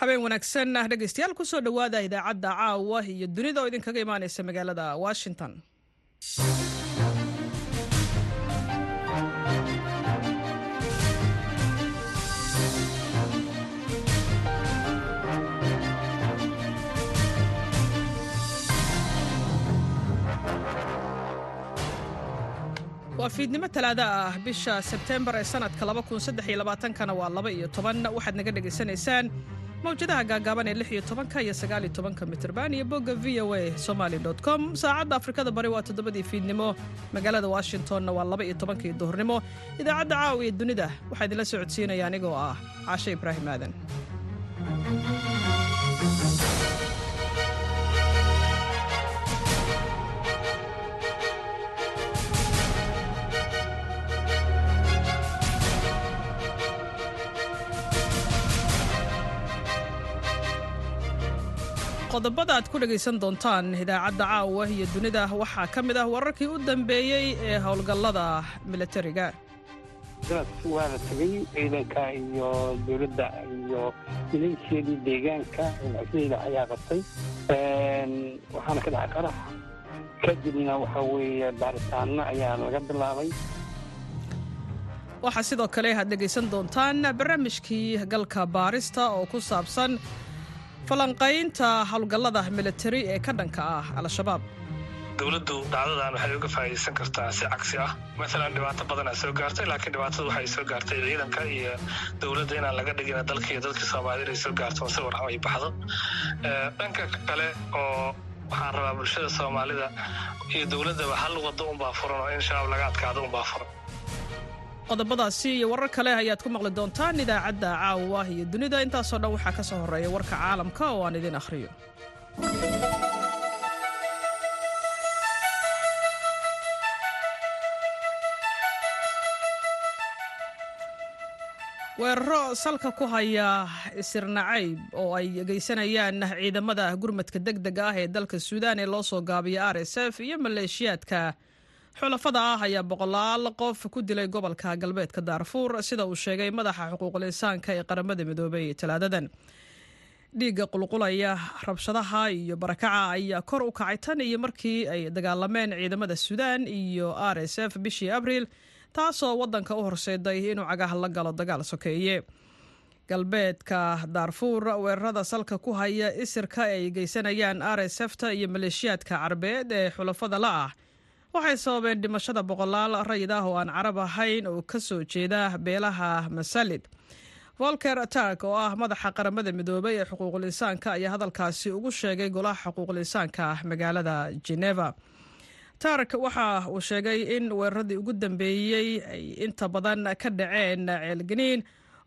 habeen wanaagsan. Dhegeystayaal ku soo dhowaada idaacadda caawa iyo dunida oo idinkaga imaaneysa magaalada washington. Waa fiidnimo talaada ah. Bisha sebteembar ee sanadka kana waa laba iyo toban. Waxaad naga dhegaysanaysaan mawjadaha gaagaaban ee lix iyo tobanka iyo sagaal iyo tobanka mitrban iyo bogga v o a somaali com. Saacadda afrikada bari waa toddobadii fiidnimo magaalada washingtonna waa laba iyo tobankii duhurnimo. Idaacadda caawa iyo dunida waxaa idinla socodsiinaya anigoo ah caashe ibraahim aadan qodobada aad ku dhegaysan doontaan idaacadda caawa iyo dunida. Waxaa ka mid ah wararkii u dambeeyey ee howlgallada milatariga. Waa la tegay ciidanka iyo dowladda iyo milaysyadii deegaanka madaxweyda ayaa qabtay. Waxaana ka dhacay qarax kadibna waxa weeye baaritaano ayaa laga bilaabay. Waxaa sidoo kale aad dhegaysan doontaan barnaamijkii galka baarista oo ku saabsan falanqaynta howlgallada militari ee ka dhanka ah al-shabaab. Dowladdu dhacdadan waxay uga faa'idaysan kartaa si cagsi ah. Maalan dhibaato badanaa soo gaartay laakiin dhibaatadu waxay soo gaartay ciidanka iyo dowladda inaan laga dhigin dalka iyo dadka soomaalida inay soo gaarto si war ay baxdo. Dhanka kale oo waxaan rabaa bulshada soomaalida iyo dowladdaba hal waddo unbaa furan oo in shabaab laga adkaado unbaa furan qodobadaasi iyo warar kale ayaad ku maqli doontaan idaacadda caawa iyo dunida. Intaasoo dhan waxaa ka soo horreeya warka caalamka oo aan idin akhriyo. Weeraro salka ku haya isirnacayb oo ay geysanayaan ciidamada gurmadka deg dega ah ee dalka suudaan ee loo soo gaabiya r s f iyo maleeshiyaadka xulafada ah ayaa boqolaal qof ku dilay gobolka galbeedka daarfuur sida uu sheegay madaxa xuquuqul insaanka ee qaramada midoobay talaadadan dhiigga qulqulaya rabshadaha iyo barakaca ayaa kor u kacay tan iyo markii ay dagaalameen ciidamada suudaan iyo r s f bishii abriil taasoo waddanka u horseeday inuu cagaha la galo dagaal sokeeye. Galbeedka daarfuur weerarada salka ku haya isirka ay geysanayaan r s f ta iyo maleeshiyaadka carabeed ee xulafada la ah waxay sababeen dhimashada boqolaal rayid ah oo aan carab ahayn oo ka soo jeeda beelaha masalid volker tark oo ah madaxa qaramada midoobay ee xuquuqul insaanka ayaa hadalkaasi ugu sheegay golaha xuquuqul insaanka magaalada geneva. Tark waxa uu sheegay in weeraradii ugu dambeeyey ay inta badan ka dhaceen ceelganiin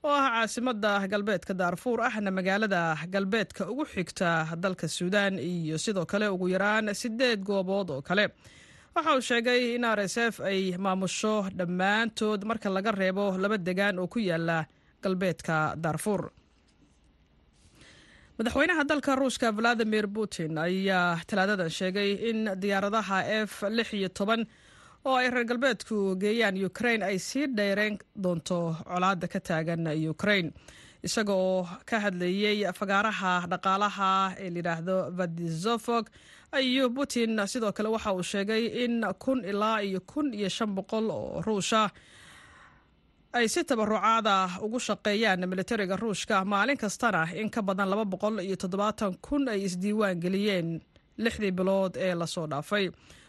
oo ah caasimada galbeedka daarfuur ahna magaalada galbeedka ugu xigta dalka suudaan iyo sidoo kale ugu yaraan sideed goobood oo kale waxa uu sheegay in r s f ay maamusho dhammaantood marka laga reebo laba degaan oo ku yaalla galbeedka daarfuur madaxweynaha dalka ruushka valadimir putin ayaa talaadadan sheegay in diyaaradaha f lix iyo toban oo ay reer galbeedku geeyaan ukrain ay sii dheereen doonto colaada ka taagan ukrain isaga oo ka hadlayey fagaaraha dhaqaalaha ee layidhaahdo vadizofog ayuu putin sidoo kale waxa uu sheegay in kun ilaa iyo kun iyo shan boqol oo ruusha ay si tabarucaada ugu shaqeeyaan militariga ruushka. Maalin kastana in ka badan laba boqol iyo toddobaatan kun ay isdiiwaan geliyeen lixdii bilood ee la soo dhaafay.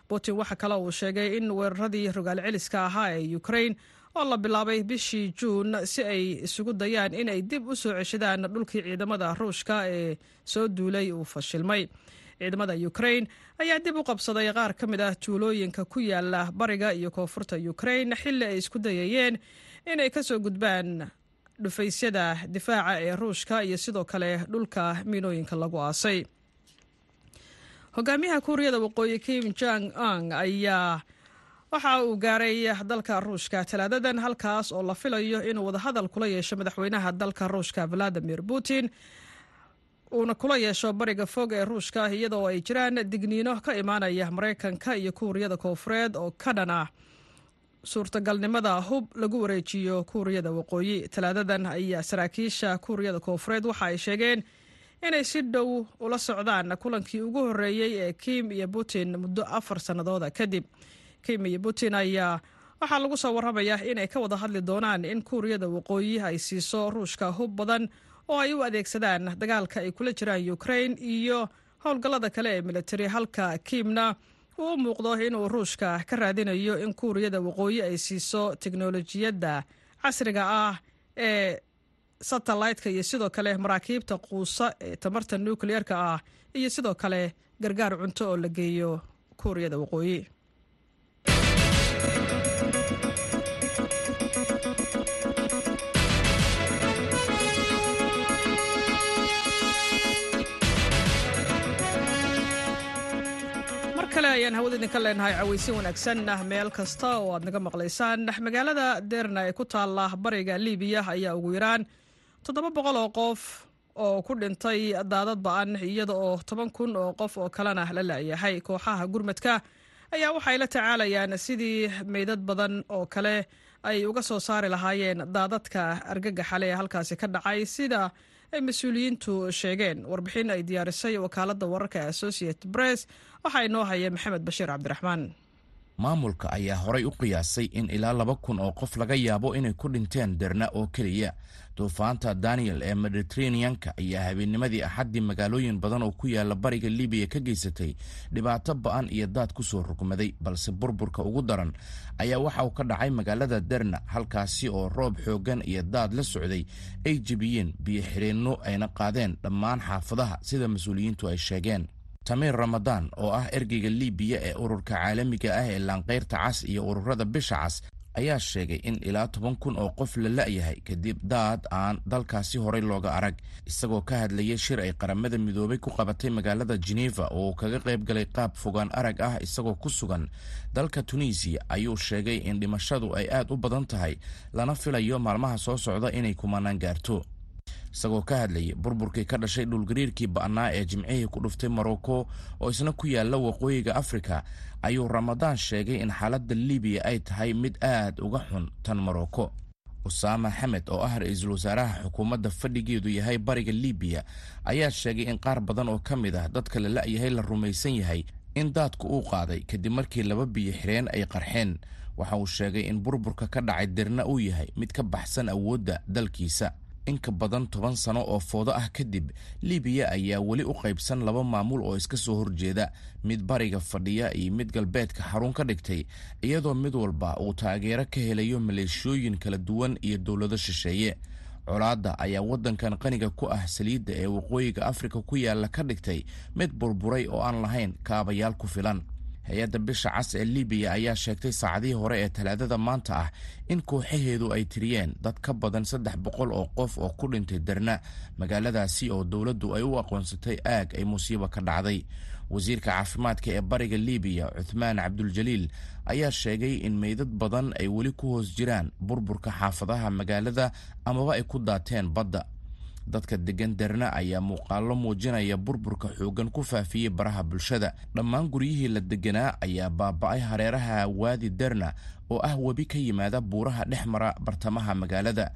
Putin waxa kale uu sheegay in weeraradii rogaal celiska ahaa ee ukrain oo la bilaabay bishii juun si ay isugu dayaan in ay dib u soo ceshadaan dhulkii ciidamada ruushka ee soo duulay uu fashilmay ciidamada ukrain ayaa dib u qabsaday qaar ka mid ah tuulooyinka ku yaalla bariga iyo koonfurta ukrain xilli ay isku dayayeen inay ka soo gudbaan dhufaysyada difaaca ee ruushka iyo sidoo kale dhulka miinooyinka lagu aasay. Hogaamiyaha kuuriyada waqooyi kim jong ang ayaa waxa uu gaaray dalka ruushka talaadadan halkaas oo la filayo inuu wadahadal kula yeesho madaxweynaha dalka ruushka valadimir putin uuna kula yeesho bariga fog ee ruushka iyadoo ay jiraan digniino ka imaanaya maraykanka iyo kuuriyada koofureed oo ka dhan ah suurtagalnimada hub lagu wareejiyo kuuriyada waqooyi. Talaadadan ayaa saraakiisha kuuriyada koofureed waxa ay sheegeen inay si dhow ula socdaan kulankii ugu horreeyey ee kim iyo putin muddo afar sannadooda kadib. Kim iyo putin ayaa waxaa lagu soo warramayaa inay ka wada hadli doonaan in kuuriyada waqooyi ay siiso ruushka hub badan oo ay u adeegsadaan dagaalka ay kula jiraan ukrain iyo howlgallada kale ee militari halka kiimna uu u muuqdo inuu ruushka ka raadinayo in kuuriyada waqooyi ay siiso teknolojiyadda casriga ah ee satellaytka iyo sidoo kale maraakiibta quusa ee tamarta nukliyeerka ah iyo sidoo kale gargaar cunto oo la geeyo kuuriyada waqooyi ayaan hawada idinka leenahay cawaysin wanaagsan. Meel kasta oo aad naga maqlaysaan. Magaalada derna ee ku taalla bariga libiya ayaa ugu yaraan toddoba boqol oo qof oo ku dhintay daadad ba'an iyada oo toban kun oo qof oo kalena la la'yahay kooxaha gurmadka ayaa waxay la tacaalayaan sidii meydad badan oo kale ay uga soo saari lahaayeen daadadka argagaxale ee halkaasi ka dhacay sida ay mas'uuliyiintu sheegeen warbixin ay diyaarisay wakaaladda wararka ee press. Waxaa inoo haya maxamed bashiir cabdiraxmaan. Maamulka ayaa horay u qiyaasay in ilaa laba kun oo qof laga yaabo inay ku dhinteen derna oo keliya duufaanta daniel ee mediteraneanka ayaa habeennimadii axaddii magaalooyin badan oo ku yaalla bariga libiya ka geysatay dhibaato ba'an iyo daad ku soo rugmaday balse burburka ugu daran ayaa waxa uu ka dhacay magaalada derna halkaasi oo roob xooggan iyo daad la socday ay jebiyeen biyo xidheenno ayna qaadeen dhammaan xaafadaha sida mas'uuliyiintu ay sheegeen. Tamiir ramadaan oo ah ergeyga libiya ee ururka caalamiga ah ee laanqayrta cas iyo ururada bisha cas ayaa sheegay in ilaa toban kun oo qof la la'yahay kadib daad aan dalkaasi horey looga arag isagoo ka hadlayay shir ay qaramada midoobay ku qabatay magaalada geneva oo kaga qayb galay qaab fogaan arag ah isagoo ku sugan dalka tunisiya ayuu sheegay in dhimashadu ay aad u badan tahay lana filayo maalmaha soo socda inay kumanaan gaarto isagoo ka hadlayay burburkii ka dhashay dhulgariirkii ba'naa ee jimcihii ku dhuftay morocco oo isna ku yaalla waqooyiga afrika ayuu ramadaan sheegay in xaaladda libiya ay tahay mid aad uga xun tan morocco usaama xamed oo ah ra'iisul wasaaraha xukuumadda fadhigeedu yahay bariga libiya ayaa sheegay in qaar badan oo ka mid ah dadka la la'yahay la rumaysan yahay in daadku uu qaaday kadib markii laba biyo xireen ay qarxeen. Waxa uu sheegay in burburka ka dhacay dirna uu yahay mid ka baxsan awoodda dalkiisa in ka badan toban sano oo foodo ah kadib libiya ayaa weli u qaybsan laba maamul oo iska soo horjeeda. Mid bariga fadhiya iyo mid galbeedka xarun ka dhigtay iyadoo mid walba uu taageero ka helayo maleeshiyooyin kala duwan iyo dowlado shisheeye. Colaadda ayaa waddankan qaniga ku ah saliidda ee waqooyiga afrika ku yaalla ka dhigtay mid burburay oo aan lahayn kaabayaal ku filan hay'adda bisha cas ee libiya ayaa sheegtay saacadihii hore ee talaadada maanta ah in kooxaheedu ay tiriyeen dad ka badan saddex boqol oo qof oo ku dhintay derna magaaladaasi oo dowladdu ay u aqoonsatay aag ay musiibo ka dhacday. Wasiirka caafimaadka ee bariga libiya cuthmaan cabduljaliil ayaa sheegay in meydad badan ay weli ku hoos jiraan burburka xaafadaha magaalada amaba ay ku daateen badda dadka degan derna ayaa muuqaallo muujinaya burburka xooggan ku faafiyey baraha bulshada. Dhammaan guryihii la deganaa ayaa baaba'ay hareeraha waadi derna oo ah webi ka yimaada buuraha dhex mara bartamaha magaalada.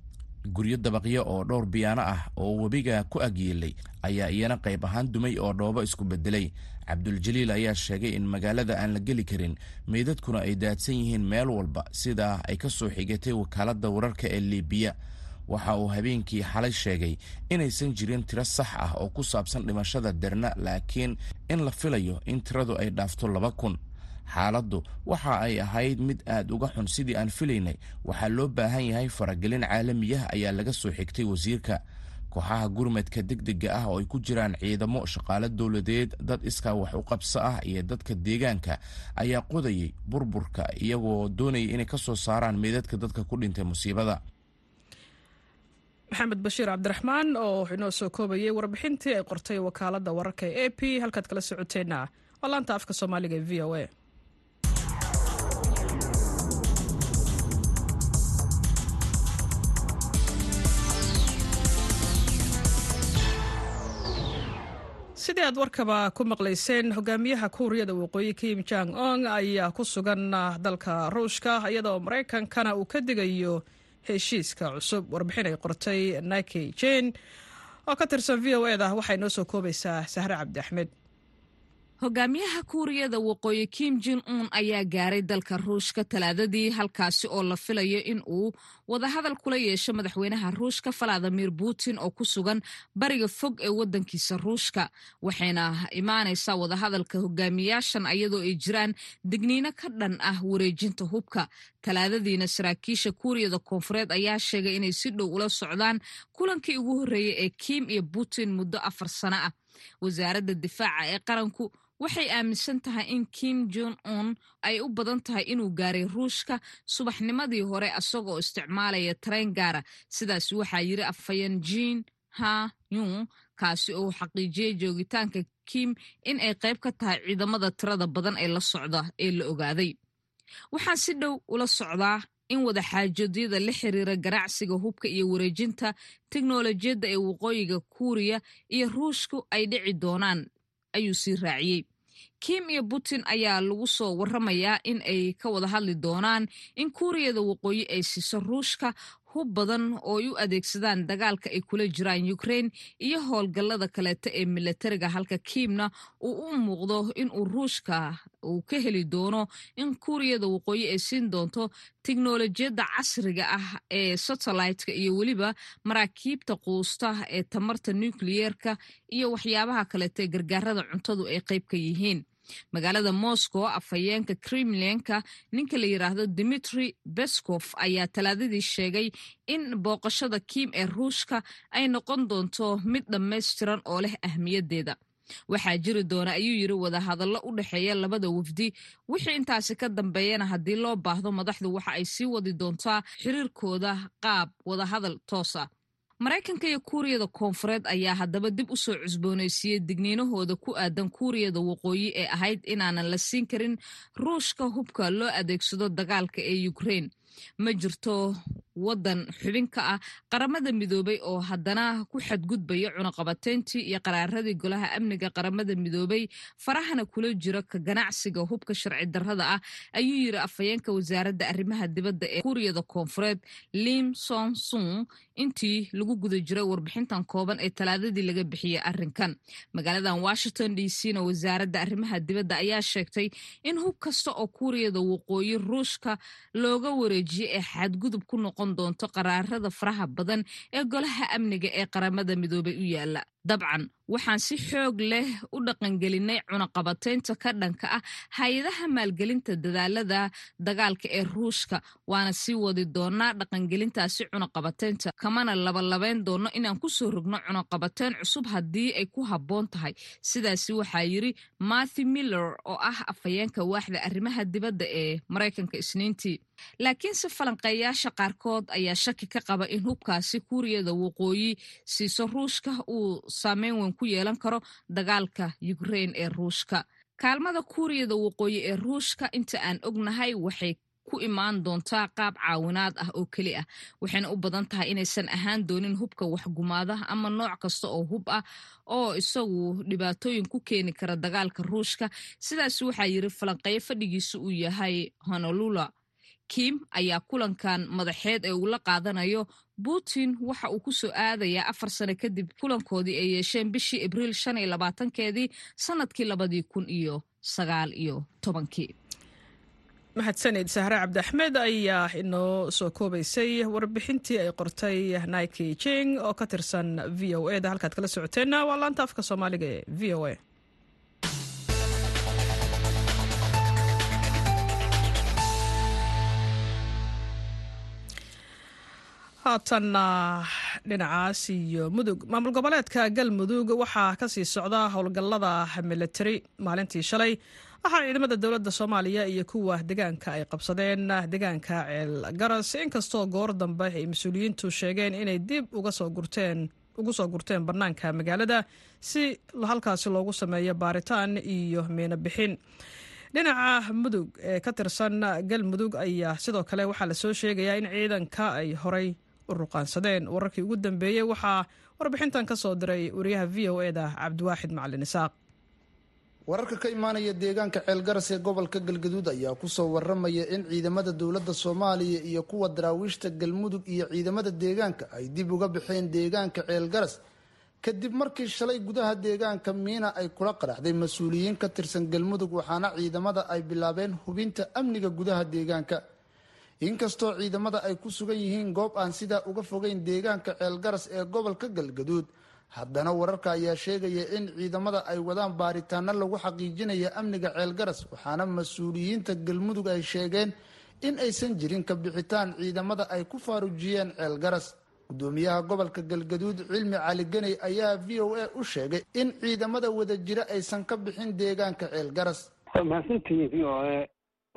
Guryo dabaqyo oo dhowr biyaano ah oo webiga ku agyeelay ayaa iyana qayb ahaan dumay oo dhoobo isku bedelay cabduljaliil ayaa sheegay in magaalada aan la geli karin meydadkuna ay daadsan yihiin meel walba sidaa ay ka soo xigatay wakaaladda wararka ee libiya waxa uu habeenkii xalay sheegay inaysan jirin tiro sax ah oo ku saabsan dhimashada derna laakiin in la filayo in tiradu ay dhaafto laba kun. Xaaladdu waxa ay ahayd mid aad uga xun sidii aan filaynay. Waxaa loo baahan yahay faragelin caalamiyah ayaa laga soo xigtay wasiirka. Kooxaha gurmadka degdega ah oo ay ku jiraan ciidamo shaqaale dowladeed dad iskaa wax u qabso ah iyo dadka deegaanka ayaa qodayay burburka iyagoo doonayay inay ka soo saaraan meydadka dadka ku dhintay musiibada maxamed bashiir cabdiraxmaan oo inoo soo koobayay warbixintii ay qortay wakaaladda wararka ee a p. Halkaad kala socoteenna waa afka soomaaliga ee v o a. Sidii aad warkaba ku maqlayseen hogaamiyaha kuuriyada waqooyi kim jang ong ayaa ku sugan dalka ruushka iyadoo maraykankana uu ka digayo heshiiska cusub warbixin ay qortay nike jen oo ka tirsan v o eda waxay noo soo koobaysaa sahre cabdi axmed hogaamiyaha kuuriyada waqooyi kim jin un ayaa gaaray dalka ruushka talaadadii halkaasi oo la filayo in uu wadahadal kula yeesho madaxweynaha ruushka valadimir putin oo ku sugan bariga fog ee wadankiisa ruushka waxayna imaanaysaa wadahadalka hogaamiyaashan ayadoo ay jiraan digniino ka dhan ah wareejinta hubka. Talaadadiina saraakiisha kuuriyada koonfureed ayaa sheegay inay si dhow ula socdaan kulankii ugu horreeyey ee kim iyo putin muddo afar sano ah. Wasaaradda difaaca ee qaranku waxay aaminsan tahay in kim jon un ay u badan tahay inuu gaaray ruushka subaxnimadii hore isagoo isticmaalaya tareen gaara. Sidaas waxaa yiri jin ha yung kaasi oo xaqiijiyey joogitaanka kim in ay qayb ka tahay ciidamada tirada badan ee la socda ee la ogaaday. Waxaan si dhow ula socdaa in wadaxaajoodyada la xiriira ganacsiga hubka iyo wareejinta teknolojiyadda ee waqooyiga kuuriya iyo ruushku ay dhici doonaan ayuu sii raaciyey. Kim iyo putin ayaa lagu soo waramayaa in ay ka wada hadli doonaan in kuuriyada waqooyi ay siiso ruushka hub badan oo ay u adeegsadaan dagaalka ay kula jiraan ukraine iyo howlgallada kaleeto ee milatariga halka kiimna uu u muuqdo inuu ruushka uu ka heli doono in kuuriyada waqooyi ay siin doonto teknolojiyadda casriga ah ee satellite-ka iyo weliba maraakiibta quusta ee tamarta nukliyeerka iyo waxyaabaha kaleeto ee gargaarada cuntadu ay qayb ka yihiin magaalada moscow afhayeenka kremlinka ninka la yiraahdo dimitri beskov ayaa talaadadii sheegay in booqashada kiim ee ruushka ay noqon doonto mid dhammaystiran oo leh ahmiyaddeeda waxaa jiri doona ayuu yiri wadahadallo u dhexeeya labada wafdi wixii intaasi ka dambeeyana haddii loo baahdo madaxdu waxa ay sii wadi doontaa xiriirkooda qaab wadahadal toosa maraykanka iyo kuuriyada koonfureed ayaa haddaba dib u soo cusboonaysiiyey digniinahooda ku aadan kuuriyada waqooyi ee ahayd inaanan la siin karin ruushka hubka loo adeegsado dagaalka ee ukraine. Ma jirto wadan xubin ka ah qaramada midoobay oo haddana ku xadgudbaya cunaqabateyntii iyo qaraaradii golaha amniga qaramada midoobay farahana kula jira ka ganacsiga hubka sharci darrada ah ayuu yiri afhayeenka wasaaradda arrimaha dibadda ee kuuriyada koonfureed lim son sung intii lagu guda jiray warbixintan kooban ee talaadadii laga bixiyey arrinkan. Magaaladan washington d c na wasaaradda arrimaha dibadda ayaa sheegtay in hub kasta oo kuuriyada waqooyi ruushka looga wareejiyey ee xadgudub ku noqon doonto qaraarada faraha badan ee golaha amniga ee qaramada midoobay u yaalla dabcan waxaan si xoog leh u dhaqangelinay cunaqabateynta ka dhanka ah hay'adaha maalgelinta dadaalada dagaalka ee ruushka. Waana sii wadi doonaa dhaqangelintaasi cunaqabateynta kamana labalabeyn doono inaan ku soo rogno cunaqabateyn cusub haddii ay ku habboon tahay. Sidaasi waxaa yiri matthew miller oo ah afhayeenka waaxda arrimaha dibadda ee maraykanka isniintii. Laakiinse falanqeeyaasha qaarkood ayaa shaki ka qaba in hubkaasi kuuriyada waqooyi siiso ruushka uu saameyn weyn ku yeelan karo dagaalka ukraine ee ruushka. Kaalmada kuuriyada waqooyi ee ruushka inta aan ognahay waxay ku imaan doontaa qaab caawinaad ah oo keli ah waxayna u badan tahay inaysan ahaan doonin hubka waxgumaada ama nooc kasta oo hub ah oo isagu dhibaatooyin ku keeni kara dagaalka ruushka. Sidaas waxaa yiri falanqeeyo fadhigiisu uu yahay honolula kim ayaa kulankan madaxeed ee uu la qaadanayo putin. Waxa uu ku soo aadayaa afar sano kadib kulankoodii ay yeesheen bishii abriil shan iyo labaatankeedii sannadkii labadii kun iyo sagaal iyo tobankii. Mahadsanid sahre cabdi axmed ayaa inoo soo koobaysay warbixintii ay qortay nike jing oo ka tirsan v o e da halkaad kala socoteenna waa laanta afka soomaaliga ee v o a haatanna dhinacaas iyo mudug. Maamul goboleedka galmudug waxaa ka sii socda howlgallada militari maalintii shalay waxaa ciidamada dowladda soomaaliya iyo kuwa degaanka ay qabsadeen. Degaanka ceel garas inkastoo goor dambe ay mas'uuliyiintu sheegeen inay dib uga soo gurteen ugu soo gurteen bannaanka magaalada si halkaasi loogu sameeyo baaritaan iyo miino bixin. Dhinaca mudug ee ka tirsan galmudug ayaa sidoo kale waxaa la soo sheegayaa in ciidanka ay horay u ruqaansadeen. Wararkii ugu dambeeyey waxaa warbixintan ka soo diray wariyaha v o e da cabdiwaaxid macalin isaaq. Wararka ka imaanaya deegaanka ceelgaras ee gobolka galgaduud ayaa ku soo waramaya in ciidamada dowladda soomaaliya iyo kuwa daraawiishta galmudug iyo ciidamada deegaanka ay dib uga baxeen deegaanka ceelgaras kadib markii shalay gudaha deegaanka miina ay kula qaraxday mas'uuliyiin ka tirsan galmudug waxaana ciidamada ay bilaabeen hubinta amniga gudaha deegaanka inkastoo ciidamada ay ku sugan yihiin goob aan sidaa uga fogeyn deegaanka ceelgaras ee gobolka galgaduud haddana wararka ayaa sheegaya in ciidamada ay wadaan baaritaano lagu xaqiijinaya amniga ceelgaras waxaana mas'uuliyiinta galmudug ay sheegeen in aysan jirin ka bixitaan ciidamada ay ku faarujiyeen ceelgaras gudoomiyaha gobolka galgaduud cilmi cali ganey ayaa v o a u sheegay in ciidamada wada jira aysan ka bixin deegaanka ceelgaras mahadsantihiin v o a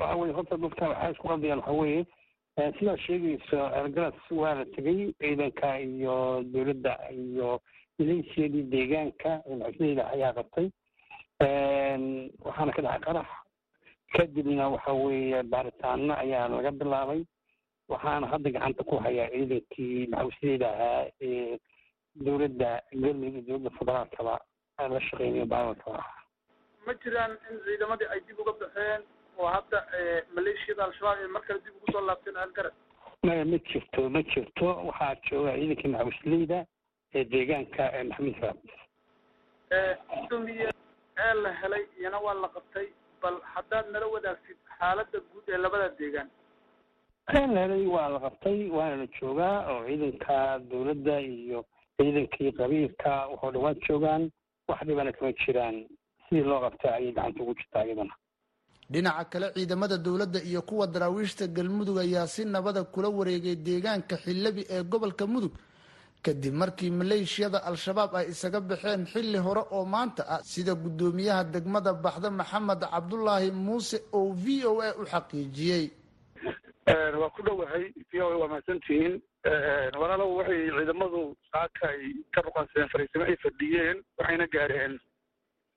waxa weye horta dadka waxaa isku qadayaan waxa weeye sidaa sheegayso ceelgaras waa la tegay ciidanka iyo dowladda iyo milaysiadii deegaanka maxsudeyda ayaa qabtay waxaana ka dhacay qarax kadibna waxa weeye baaritaano ayaa laga bilaabay waxaana hadda gacanta ku hayaa ciidankii maxawsideeda ahaa ee dowladda galmudug iyo dowladda federaalkaba la shaqeynayo baalalka ah ma jiraan in ciidamadii ay dib uga baxeen oo hadda maleeshiyada al-shabaab ay mar kale dib ugu soo laabteen algaras maya ma jirto ma jirto. Waxaa jooga ciidankii maxawsleyda ee deegaanka maxamed faabis gudoomiye ee la helay iyana waa la qabtay bal haddaad nala wadaagtid xaaladda guud ee labada deegaan. Ee la helay waa la qabtay waana la joogaa oo ciidanka dowladda iyo ciidankii qabiilka waxoo dhawaan joogaan wax dhibana kama jiraan. Sidii loo qabtay ayay gacanta ugu jirtaa iyadana dhinaca kale ciidamada dowladda iyo kuwa daraawiishta galmudug ayaa si nabada kula wareegay deegaanka xillabi ee gobolka mudug. Kadib markii maleeshiyada al-shabaab ay isaga baxeen xilli hore oo maanta ah sida guddoomiyaha degmada baxda maxamed cabdulaahi muuse oo v o a u xaqiijiyey. Waa ku dhowahay v o a waa mahadsantihiin walaalow waxay ciidamadu saaka ay ka ruqansadeen fariisimo ay fadhiyeen waxayna gaareen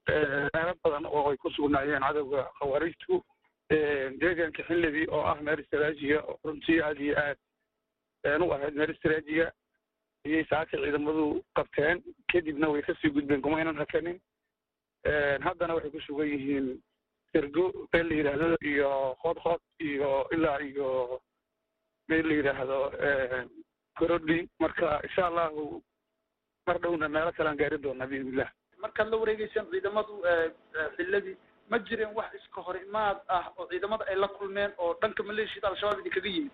meelo badan oo ay ku sugnaayeen cadowga khawaarijtu deegaanka xillebi oo ah meel istraajiya oo runtii aada iyo aad. U ahayd meel istraajiya ayay saaka ciidamadu qabteen. Kadibna way ka sii gudbeen kuma aynan hakanin. Haddana waxay ku sugan yihiin ergo meel la yidhaahdo iyo khoodkhood iyo ilaa iyo meel la yidhaahdo korodhi marka insha allahu mar dhowna meelo kalean gaarin doonaa biidnillah markaad la wareegeysaan ciidamadu xilladii ma jireen wax iska hor imaad ah oo ciidamada ay la kulmeen oo dhanka maleeshiyada al-shabaab idinkaga yimid?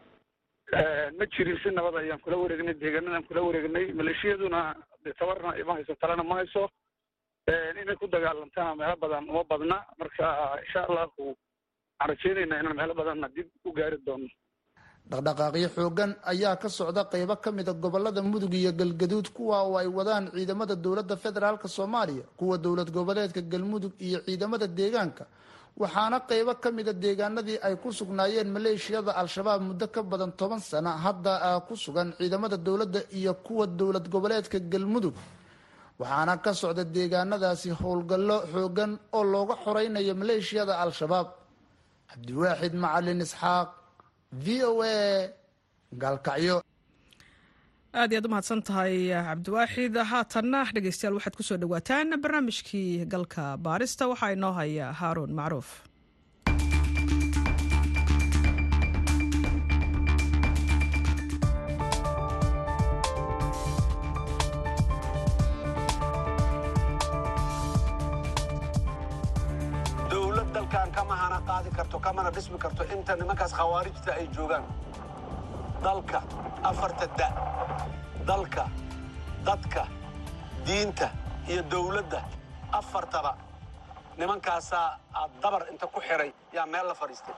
Ma jirin si nabad ayaan kula wareegnay deegaanadaan kula wareegnay. Maleeshiyaduna tabarna ima hayso talena ma hayso. Inay ku dagaalantana meelo badan uma badna. Marka insha allahu waxaan rajeynaynaa inaan meelo badanna dib u gaari doono dhaqdhaqaaqyo xoogan ayaa ka socda qeybo ka mida gobollada mudug iyo galgaduud kuwa oo ay wadaan ciidamada dowladda federaalk soomaaliya kuwa dowlad goboleedka galmudug iyo ciidamada deegaanka. Waxaana qeybo ka mida deegaanadii ay ku sugnaayeen maleeshiyada al-shabaab muddo ka badan toban sano hadda ku sugan ciidamada dowladda iyo kuwa dowlad goboleedka galmudug. Waxaana ka socda deegaanadaasi howlgallo xoogan oo looga xoreynayo maleeshiyada al-shabaab. Cabdiwaaxid macalin isxaaq v o a gaalkacyo aad iyaad u mahadsan tahay cabdiwaaxid haatanna dhegeystayaal waxaad ku soo dhawaataan barnaamijkii galka baarista waxaa inoo haya haaruun macruuf dalkan kama hana qaadi karto kamana dhismi karto inta nimankaas khawaarijta ay joogaan. Dalka afarta da. Dalka dadka diinta iyo dowladda afartaba. Nimankaasaa aad dabar inta ku xiray yaa meel la fadhiistay.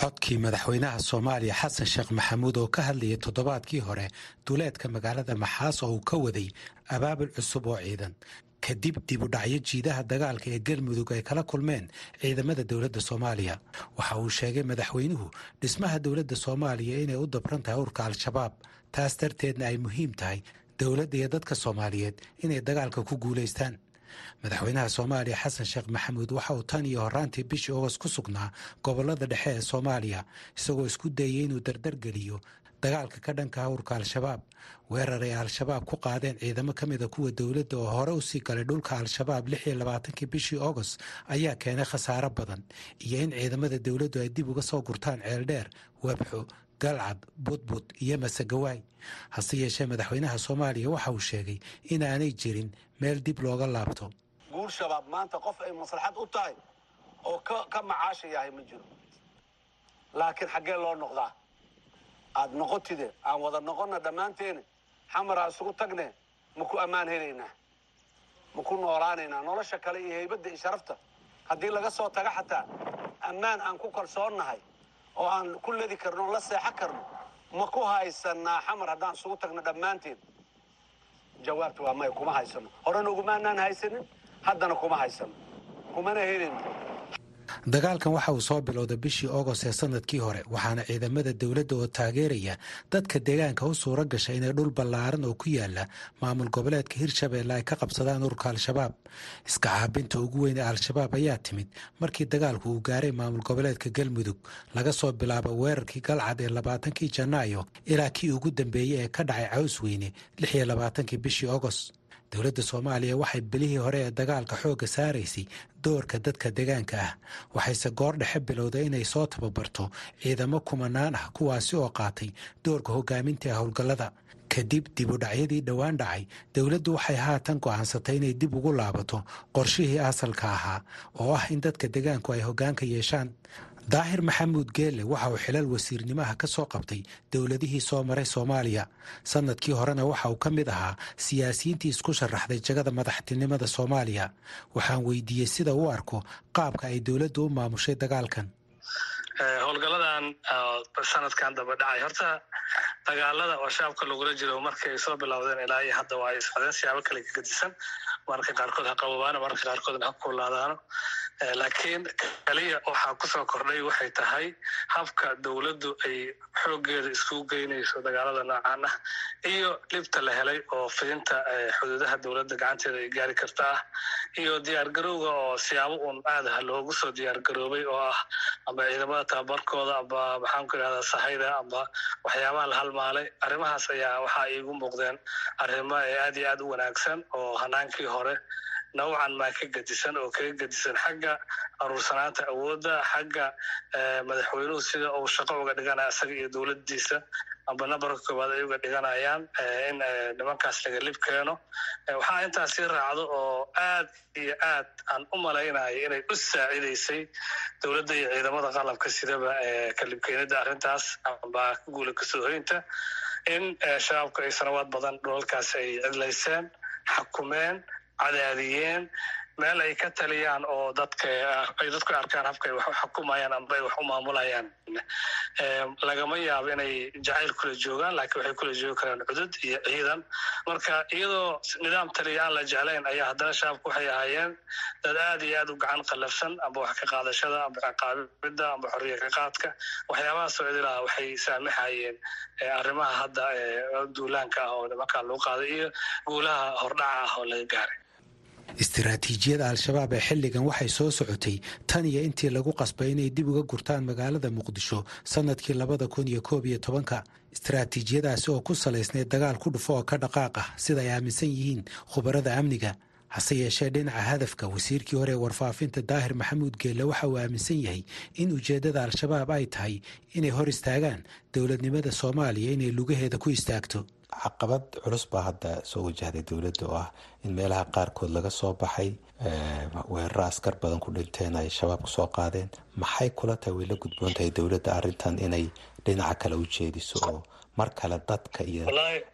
Codkii madaxweynaha soomaaliya xasan sheekh maxamuud oo ka hadlayay toddobaadkii hore duleedka magaalada maxaas oo uu ka waday abaabul cusub oo ciidan kadib dib u jiidaha dagaalka ee galmudug ay kala kulmeen ciidamada dowladda soomaaliya. Waxa uu sheegay madaxweynuhu dhismaha dowladda soomaaliya inay u dabran tahay urka al-shabaab. Taas darteedna ay muhiim tahay dowladda iyo dadka soomaaliyeed inay dagaalka ku guulaystaan madaxweynaha soomaaliya xasan sheekh maxamuud waxa uu tan iyo horaantii bishii ogos ku sugnaa gobollada dhexe ee soomaaliya isagoo isku dayay inuu dardargeliyo dagaalka ka dhanka hawrka al-shabaab weerar ay al-shabaab ku qaadeen ciidamo ka mida kuwa dowladda oo hore u sii galay dhulka al-shabaab labaatankii bishii agost ayaa keenay khasaaro badan iyo in ciidamada dowladdu ay dib uga soo gurtaan ceeldheer webxo galcad budbud iyo masagawaay hase yeeshee madaxweynaha soomaaliya waxa uu sheegay inaanay jirin meel dib looga laabto. Guul shabaab maanta qof ay maslaxad u tahay oo ka macaasha yahay ma jiro. Laakiin xaggee loo noqdaa aad noqotide aan wada noqonna dhammaanteena xamaraa isugu tagne ma ku ammaan helaynaa? Ma ku noolaanaynaa nolosha kale iyo haybadda iyo sharafta. Haddii laga soo taga xataa ammaan aan ku kalsoonnahay oo aan ku ladi karno la seexo karno ma ku haysanaa xamar haddaan isugu tagno dhammaanteen? Jawaabta waa maya kuma haysano horena ugumaanaan haysanin haddana kuma haysano kumana helin dagaalkan waxa uu soo bilowday bishii agost ee sannadkii hore waxaana ciidamada dowladda oo taageeraya dadka deegaanka u suura gashay inay dhul ballaaran oo ku yaalla maamul goboleedka hirshabeelle ay ka qabsadaan ururka al-shabaab. Iska caabinta ugu weyn ee al-shabaab ayaa timid markii dagaalku uu gaaray maamul goboleedka galmudug laga soo bilaabo weerarkii galcad ee labaatankii janaayo ilaa kii ugu dambeeyey ee ka dhacay caws weyne lix iyo labaatankii bishii agost dowladda soomaaliya waxay bilihii hore ee dagaalka xoogga saaraysay doorka dadka deegaanka ah. Waxayse goor dhexe bilowday inay soo tababarto ciidamo kumanaan ah kuwaasi oo qaatay doorka hogaaminta ee howlgallada. Kadib dib u dhacyadii dhowaan dhacay dowladdu waxay haatan go'aansatay inay dib ugu laabato qorshihii asalka ahaa oo ah in dadka deegaanku ay hoggaanka yeeshaan daahir maxamuud geelle waxa uu xilal wasiirnimaha ka soo qabtay dowladihii soo maray soomaaliya. Sanadkii horena waxa uu ka mid ahaa siyaasiyiintii isku sharaxday jagada madaxtinimada soomaaliya. Waxaan weydiiyey sida u arko qaabka ay dowladdu u maamushay dagaalkan. Howlgaladan sanadkan daba dhacay. Horta dagaalada oo shaabka lagula jiro markay soo bilowdeen ilaa iyo hadda waa ay socdeen siyaabo kale ka gedisan mararka qaarkood ha qabobaano mararka qaarkoodna ha kuulaadaano laakiin kaliya waxaa ku soo kordhay waxay tahay habka dowladdu ay xooggeeda iskugu geynayso dagaalada noocan ah iyo dhibta la helay oo fidinta xuduudaha dowladda gacanteeda ay gaari karta ah iyo diyaargarowga oo siyaabo uun aadaha loogu soo diyaargaroobay oo ah amba ciidamada tababarkooda amba maxaanku idhahdaa sahayda amba waxyaabaha la halmaalay arrimahaas ayaa waxaa iigu muuqdeen arrimo aad iyo aad u wanaagsan oo hanaankii hore nawcan maa ka gedisan oo kaga gedisan xagga aruursanaanta awoodda xagga madaxweynuhu sida uu shaqo uga dhiganaya isaga iyo dowladdiisa. Amba nambarka koowaad ay uga dhiganayaan in nimankaas laga lib keeno. Waxaa intaas sii raacdo oo aad iyo aad aan u malaynayo inay u saacidaysay dowladda iyo ciidamada qalabka sidaba kalibkeenida arrintaas. Amba guula kasoohoynta in shabaabku ay sanawaad badan dhulalkaas ay cidlayseen xakumeen cadaadiyeen meel ay ka taliyaan oo dadka dadku arkaan habka ay wax xukumayaan amba ay wax u maamulayaan. Lagama yaabo inay jacayl kula joogaan laakiin waxay kula joogi karaan cudud iyo ciidan. Marka iyadoo nidaam taliya aan la jeclayn ayaa haddana shabaabku waxay ahaayeen dad aad iyo aad u gacan qallafsan amba wax ka qaadashada amba ciqaabida amba xorriya ka qaadka. Waxyaabahaasoo idilaa waxay saamaxayeen arrimaha hadda duulaanka ah oo nimankaa lagu qaaday iyo guulaha hordhaca ah oo laga gaaray istiraatiijiyada al-shabaab ee xilligan waxay soo socotay tan iyo intii lagu qasbay inay dib uga gurtaan magaalada muqdisho sannadkii labada kun iyo koob iyo tobanka. Istiraatiijiyadaasi oo ku salaysneyd dagaal ku dhufo oo ka dhaqaaq ah sida ay aaminsan yihiin khubarada amniga. Hase yeeshee dhinaca hadafka wasiirkii hore ee warfaafinta daahir maxamuud geelle waxa uu aaminsan yahay in ujeeddada al-shabaab ay tahay inay hor istaagaan dowladnimada soomaaliya inay lugaheeda ku istaagto caqabad culus baa hadda soo wajahday dowladda oo ah in meelaha qaarkood laga soo baxay weeraro askar badan ku dhinteen ay shabaab ku soo qaadeen. Maxay kula tahay way la gudboon tahay dowladda arrintan inay dhinaca kale u jeediso oo mar kale dadka iyo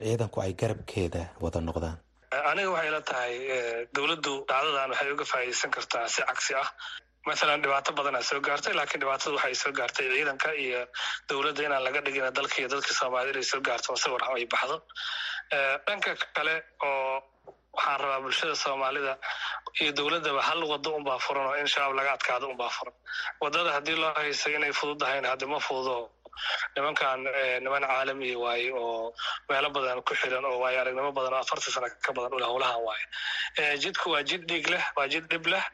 ciidanku ay garabkeeda wada noqdaan? Aniga waxay la tahay dowladdu dhacdadan waxay uga faa'iideysan kartaa si cagsi ah masalan dhibaato badanaa soo gaartay laakiin dhibaatada waxay soo gaartay ciidanka iyo dowladda inaan laga dhigin dalka iyo dadka soomaaliyed inay soo gaarto sawir ay baxdo. Dhanka kale oo waxaan rabaa bulshada soomaalida iyo dowladdaba hal wado unbaa furan oo in shabaab laga adkaado unbaa furan. Wadada haddii loo haysay inay fududdahayn haddi ma fududo nimankan niman caalami waaye oo meelo badan ku xiran oo waayo aragnimo badan oo afartan sana ka badan ule howlahan waaye jidku waa jid dhiig leh waa jid dhib leh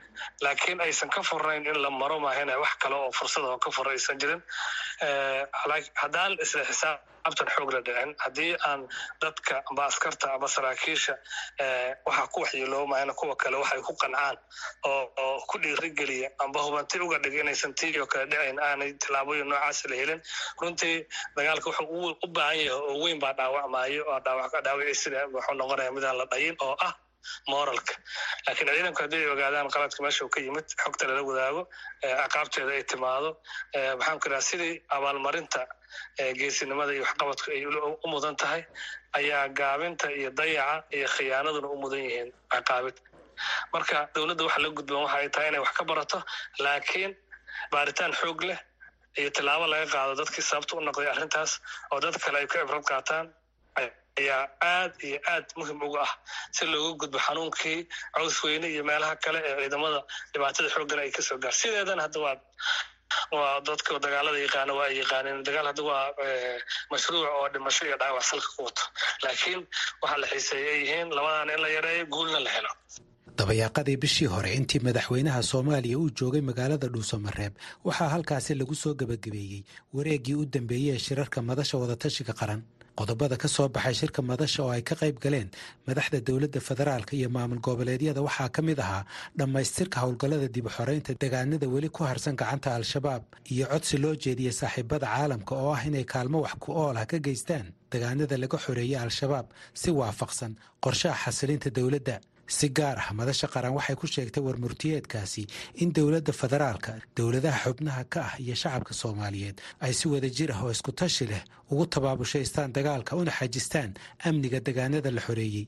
laakiin aysan ka furnayn in la maro maahina wax kale oo fursad oo ka fura aysan jirin haddaan isla xisaab abtan xoog la dhicin haddii aan dadka amba askarta amba saraakiisha waxaa ku waxyeeloomayana kuwa kale waxay ku qancaan oo ku dhiirigeliya amba hubanti uga dhig inaysan tii kale dhicayn aanay tilaabooyin noocaas la helin. Runtii dagaalka wuxuu u baahan yahay oo weyn baa dhaawacmaayo oo dhaawaciisina wuxuu noqonaya midaan la dhayin oo ah moralka. Laakiin ciidanku haddii ay ogaadaan qaladka meesha uu ka yimid xogta lala wadaago ciqaabteeda ay timaado maxaan ku idhaha sidii abaalmarinta geesinimada iyo waxqabadku ay u mudan tahay ayaa gaabinta iyo dayaca iyo khiyaanaduna u mudan yihiin ciqaabid marka dowladda waxa la gudban waxa ay tahay inay wax ka barato laakiin baaritaan xoog leh iyo tilaabo laga qaado dadkii sababta u noqday arrintaas oo dad kale ay ku cibrad qaataan ayaa aad iyo aad muhiim uga ah si looga gudbo xanuunkii caws weyne iyo meelaha kale ee ciidamada dhibaatada xooggan ay ka soo gaar. Sideedana hadda waa waa dadka dagaalada yaqaana waa ay yaqaaneen dagaal hadda waa mashruuc oo dhimasho iyo dhaawac salka ku wato. Laakiin waxaa la xiiseeya ay yihiin labadan in la yareeyo guulna la helo. Dabayaaqadii bishii hore intii madaxweynaha soomaaliya uu joogay magaalada dhuusamareeb waxaa halkaasi lagu soo gebagabeeyey wareeggii u dambeeyey ee shirarka madasha wadatashiga qaran qodobada ka soo baxay shirka madasha oo ay ka qayb galeen madaxda dowladda federaalka iyo maamul goboleedyada waxaa ka mid ahaa dhammaystirka howlgallada dib u xoreynta degaanada weli ku harsan gacanta al-shabaab iyo codsi loo jeediyey saaxiibada caalamka oo ah inay kaalmo wax ku ool ah ka geystaan degaanada laga xoreeyey al-shabaab si waafaqsan qorshaha xasilinta dowladda si gaar ah madasha qaran waxay ku sheegtay warmurtiyeedkaasi in dowladda federaalka dowladaha xubnaha ka ah iyo shacabka soomaaliyeed ay si wada jir ah oo isku tashi leh ugu tabaabushaystaan dagaalka una xajistaan amniga degaanada la xoreeyey.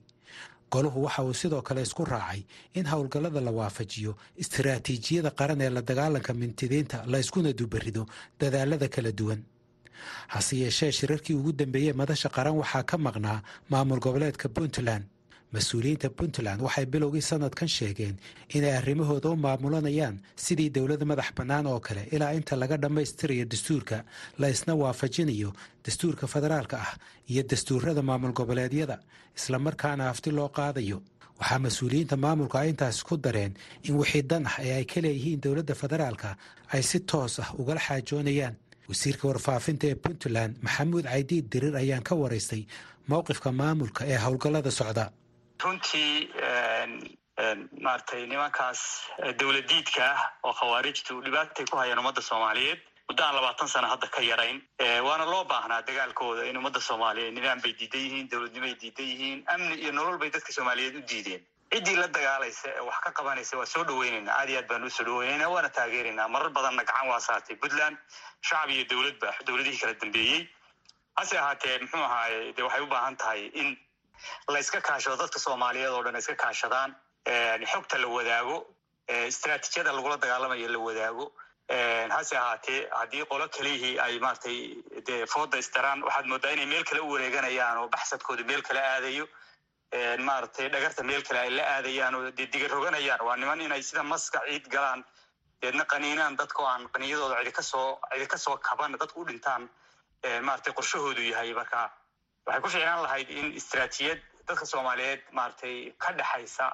Goluhu waxa uu sidoo kale isku raacay in howlgallada la waafajiyo istiraatiijiyada qaran ee la dagaalanka mintidiinta la iskuna dubarido dadaalada kala duwan. Hase yeeshee shirarkii ugu dambeeyey madasha qaran waxaa ka maqnaa maamul goboleedka puntland mas'uuliyiinta puntland waxay bilowgii sanadkan sheegeen inay arrimahooda u maamulanayaan sidii dowladda madax bannaan oo kale ilaa inta laga dhammaystirayo dastuurka la isna waafajinayo dastuurka federaalka ah iyo dastuurada maamul goboleedyada islamarkaana hafti loo qaadayo. Waxaa mas'uuliyiinta maamulka intaasi ku dareen in wixii dan ah ee ay ka leeyihiin dowladda federaalka ay si toos ah ugala xaajoonayaan. Wasiirka warfaafinta ee puntland maxamuud caydiid dirir ayaan ka waraystay mowqifka maamulka ee howlgallada socda runtii maaragtay nimankaas dowladiidka ah oo khawaarijtu dhibaatay ku hayaan ummadda soomaaliyeed muddo aan labaatan sano hadda ka yarayn. Waana loo baahnaa dagaalkooda in ummadda soomaaliyeed nidaam bay diidan yihiin dowladnimay diidan yihiin amni iyo nolol bay dadka soomaaliyeed u diideen. Ciddii la dagaalaysa ee wax ka qabanaysa waa soo dhaweynayna aad iyo aad baan u soo dhaweynayna waana taageeraynaa marar badanna gacan waa saartay. Puntland shacab iyo dowladba dowladihii kala dambeeyey. Hase ahaatee muxuu ahaaye de waxay u baahan tahay in la iska kaashado dadka soomaaliyeed oo dhan iska kaashadaan xogta la wadaago istraatijiyada lagula dagaalamayo la wadaago. Hase ahaatee haddii qolo kalihii ay maratay dee fooda isdaraan waxaad moodaa inay meel kale u wareeganayaan oo baxsadkooda meel kale aadayo. Maaragtay dhagarta meel kale ay la aadayaan oo dee roganayaan. Waa niman inay sida maska ciid galaan deedna qaniinaan dadkao aan qaniyadooda cidi ka soo cidi ka soo kaban dadku u dhintaan maratay qorshahoodu yahay marka waxay ku ficnaan lahayd in istraatijiyad dadka soomaaliyeed maaragtay ka dhexaysa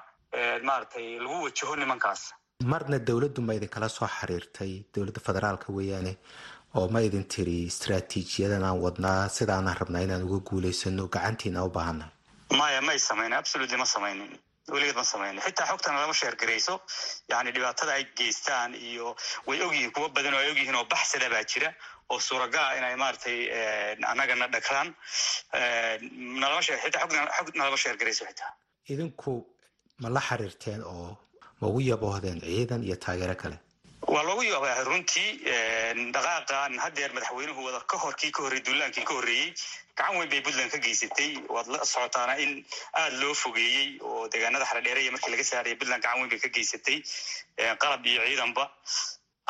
maaragtay lagu wajaho nimankaas. Marna dowladdu ma idinkala soo xiriirtay dowladda federaalka weeyaane oo ma idin tiri istraatiijiyadan aan wadnaa sidaanaan rabnaa inaan uga guulaysano gacantiina u baahana maya may samaynin absolutely ma samaynin. Weligeed ma samaynin. Xitaa xogtana lama sheergarayso yani dhibaatada ay geystaan iyo way ogyihiin kuwa badan oo ay ogyihiin oo baxsada baa jira oo suuragaa inay maaragtay annagana dhagraan nalama shee xitaa xog nalama sheergarayso xitaa. Idinku ma la xiriirteen oo ma ugu yaboohdeen ciidan iyo taageero kale? Waa loogu yaabaa runtii dhaqaaqan haddeer madaxweynuhu wada ka hor kii ka horrey duulaankii ka horreeyey gacan weyn bay puntland ka geysatay. Waad la socotaana in aada loo fogeeyey oo deegaanada xaradheeraya markii laga saaraya puntland gacan weyn bay ka geysatay qalab iyo ciidanba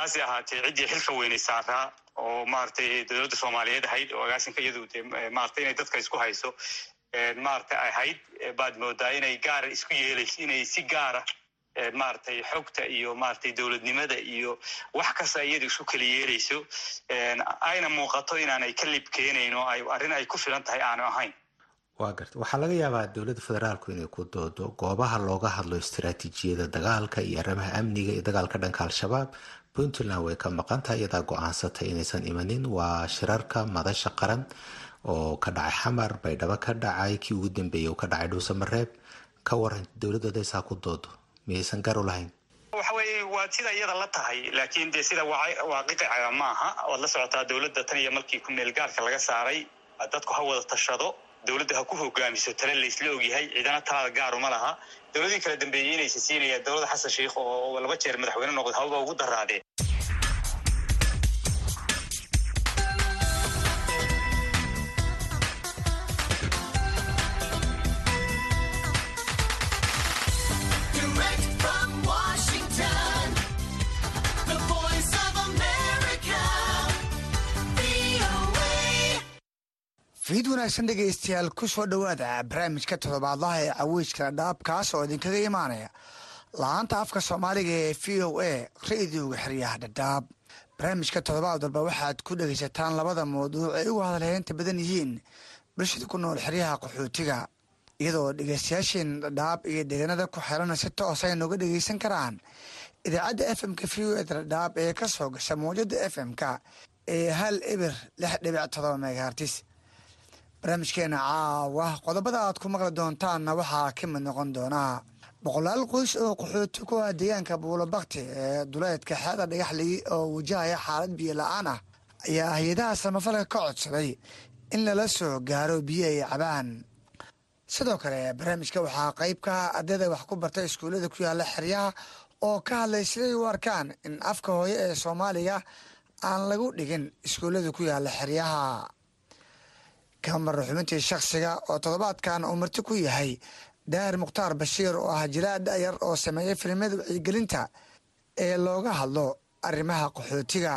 hase ahaatee ciddii xilka weynay saaraa oo maaragtay dowladda soomaaliyeed ahayd oo agaasinka iyadu de maaragtay inay dadka isku hayso. Maaragtay ahayd baad moodaa inay gaara isku yeelayso inay si gaara maaragtay xogta iyo maaragtay dowladnimada iyo wax kasta iyada isu kala yeelayso. Ayna muuqato inaanay ka lib keenayn oo arrin ay ku filan tahay aanu ahayn. Waa waxaa laga yaabaa dowladda federaalku inay ku doodo goobaha looga hadlo istaraatiijiyada dagaalka iyo arrimaha amniga iyo dagaalka dhanka al-shabaab puntland way ka maqan tahay iyadaa go'aansatay inaysan imanin. Waa shirarka madasha qaran oo ka dhacay xamar baydhabo ka dhacay kii ugu dambeeyey oo ka dhacay dhuusamareeb ka waran dowladooda ku doodo. Miyaysan gar u lahayn? Waxa weeye waa sida iyada la tahay laakiin dee sida waaqiqicaga ma aha waad la socotaa dowladda tan iyo markii kumeel gaarka laga saaray. Dadku ha wada tashado dowladda ha ku hogaamiso tale laysla ogyahay ciidana talada gaaruma laha dowladii kala dambeeyey inaysa siinayaan dowladda xasan sheikh oo laba jeer madaxweyne noqday hawaba ugu daraadee fiid wanaagsan dhegaystayaal ku soo dhowaada barnaamijka toddobaadlaha ee caweyskala dhaab kaas oo idinkaga imaanaya. La'aanta afka soomaaliga ee v o a ra'idioga xeryaha dhadhaab barnaamijka toddobaad walba waxaad ku dhegaysataan labada mawduuc ay ugu hadalheynta badan yihiin bulshada ku nool xeryaha qaxootiga iyadoo dhegaystayaasheen dhadhaab iyo deegaanada ku xelana si toos ay nooga dhegaysan karaan. Idaacadda f m-ka v o e dhadhaab ee ka soo gasha mawjada f m-ka ee hal eber lix dhibic todoba megahartis barnaamijkeena caawa. Qodobada aad ku maqli doontaanna waxaa ka mid noqon doonaa boqolaal qoys oo qaxooti ku ah deegaanka buulobakti ee duleedka xeeda dhagaxligi oo wajahaya xaalad biyo la'aan ah ayaa hay'adaha samafalka ka codsaday in lala soo gaaro biyo ay cabaan. Sidoo kale barnaamijka waxaa qeyb ka ah ardayda wax ku barta iskuullada ku yaalla xeryaha oo ka hadlay siday u arkaan in afka hooye ee soomaaliga aan lagu dhigin iskuullada ku yaalla xeryaha kamar xubintii shakhsiga oo toddobaadkan uu marti ku yahay. Daahir mukhtaar bashiir oo ah jiraa dhayar oo sameeya filimada wacyigelinta ee looga hadlo arrimaha qaxootiga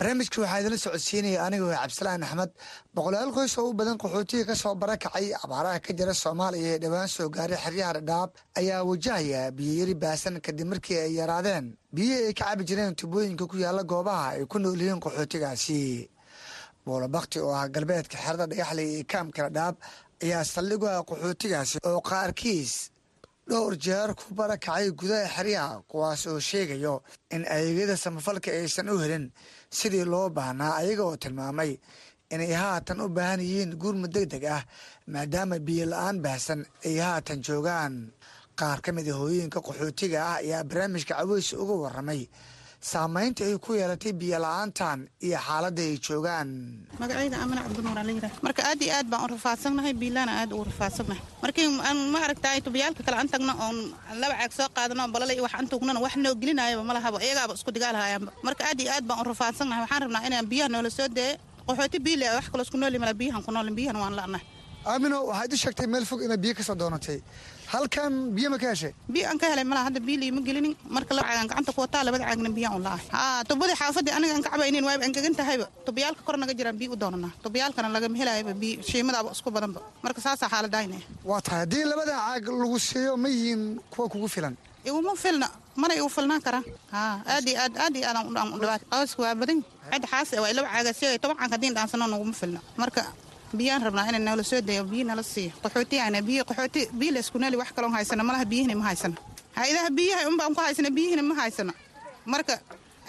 barnaamijka waxaa idinla socodsiinaya anigoo cabdisalaan axmed. Boqolaal qoys oo u badan qaxootiga ka soo barakacay abaaraha ka jira soomaaliya ee dhowaan soo gaaray xeryaha dhadhaab ayaa wajahaya biyoyari baasan kadib markii ay yaraadeen. Biyihii ay ka cabi jireen tubooyinka ku yaalla goobaha ay ku nool yihiin qaxootigaasi. Buulabakti oo ah galbeedka xerada dhagaxley ee kaamka dhadhaab ayaa saldhig ah qaxootigaasi oo qaarkiis dhowr jeer ku barakacay gudaha xeryaha kuwaas oo sheegayo in adeegyada samafalka aysan u helin sidii loo baahnaa ayaga oo tilmaamay inay haatan u baahan yihiin gurma deg deg ah maadaama biyo la'aan baahsan ay haatan joogaan. Qaar ka mid a hooyooyinka qaxootiga ah ayaa barnaamijka caweysa uga waramay saamaynta ay ku yeelatay biyo la'aantan iyo xaaladda ay joogaan. Magacayda amana cabdinuur alayra marka aad iyo aad baan u rafaadsannahay biilaana aad ugu rafaadsannahay markii aan ma aragtaay tubiyaalka kale aan tagno oon laba caag soo qaadano balale iyo wax aan tugnana wax noo gelinayaba ma lahaba iyagaaba isku digaalahayaanba. Marka aad iyo aad baan u rafaadsannahay waxaan rabnaa inaan biyaha noola soo dee qaxooti biile wax kaloo isku nooli mala biyahan ku noolin biyahana waan la'nahay. Aamino waxaad i sheegtay meel fog inaad biyo ka soo doonatay halkan biyo ma ka heshay biyo aan ka helay malaha hadda biyo liima gelinin marka laba caagaan gacanta ku wataa labada caagna biyaan u la'ahay haa tubadii xaafadii aniga aan ka cabaynin waaba angegan tahayba tubiyaalka kor naga jiraan biyo u doonanaa tubiyaalkana lagama helayaba biyo shiimadaaba isku badanba marka saasaa xaaladaynaya waa tahay haddii labada caag lagu siiyo ma yihiin kuwa kugu filan? Iguma filna mana igu filnaan karaan haa aad iyo aad aad iyo aad aan u dhawaat qawska waa badan cid xaas waa laba caaga si toban caag haddii dhaansano naguma filna. Marka biyaan rabnaa ina noola soo dayo biyo nala siiyo qaxootiyana biyo qaxooti biyo la isku neeli wax kaloo haysana malaha biyihina ma haysana hay'adaha biyaha unbaan ku haysana biyihina ma haysana marka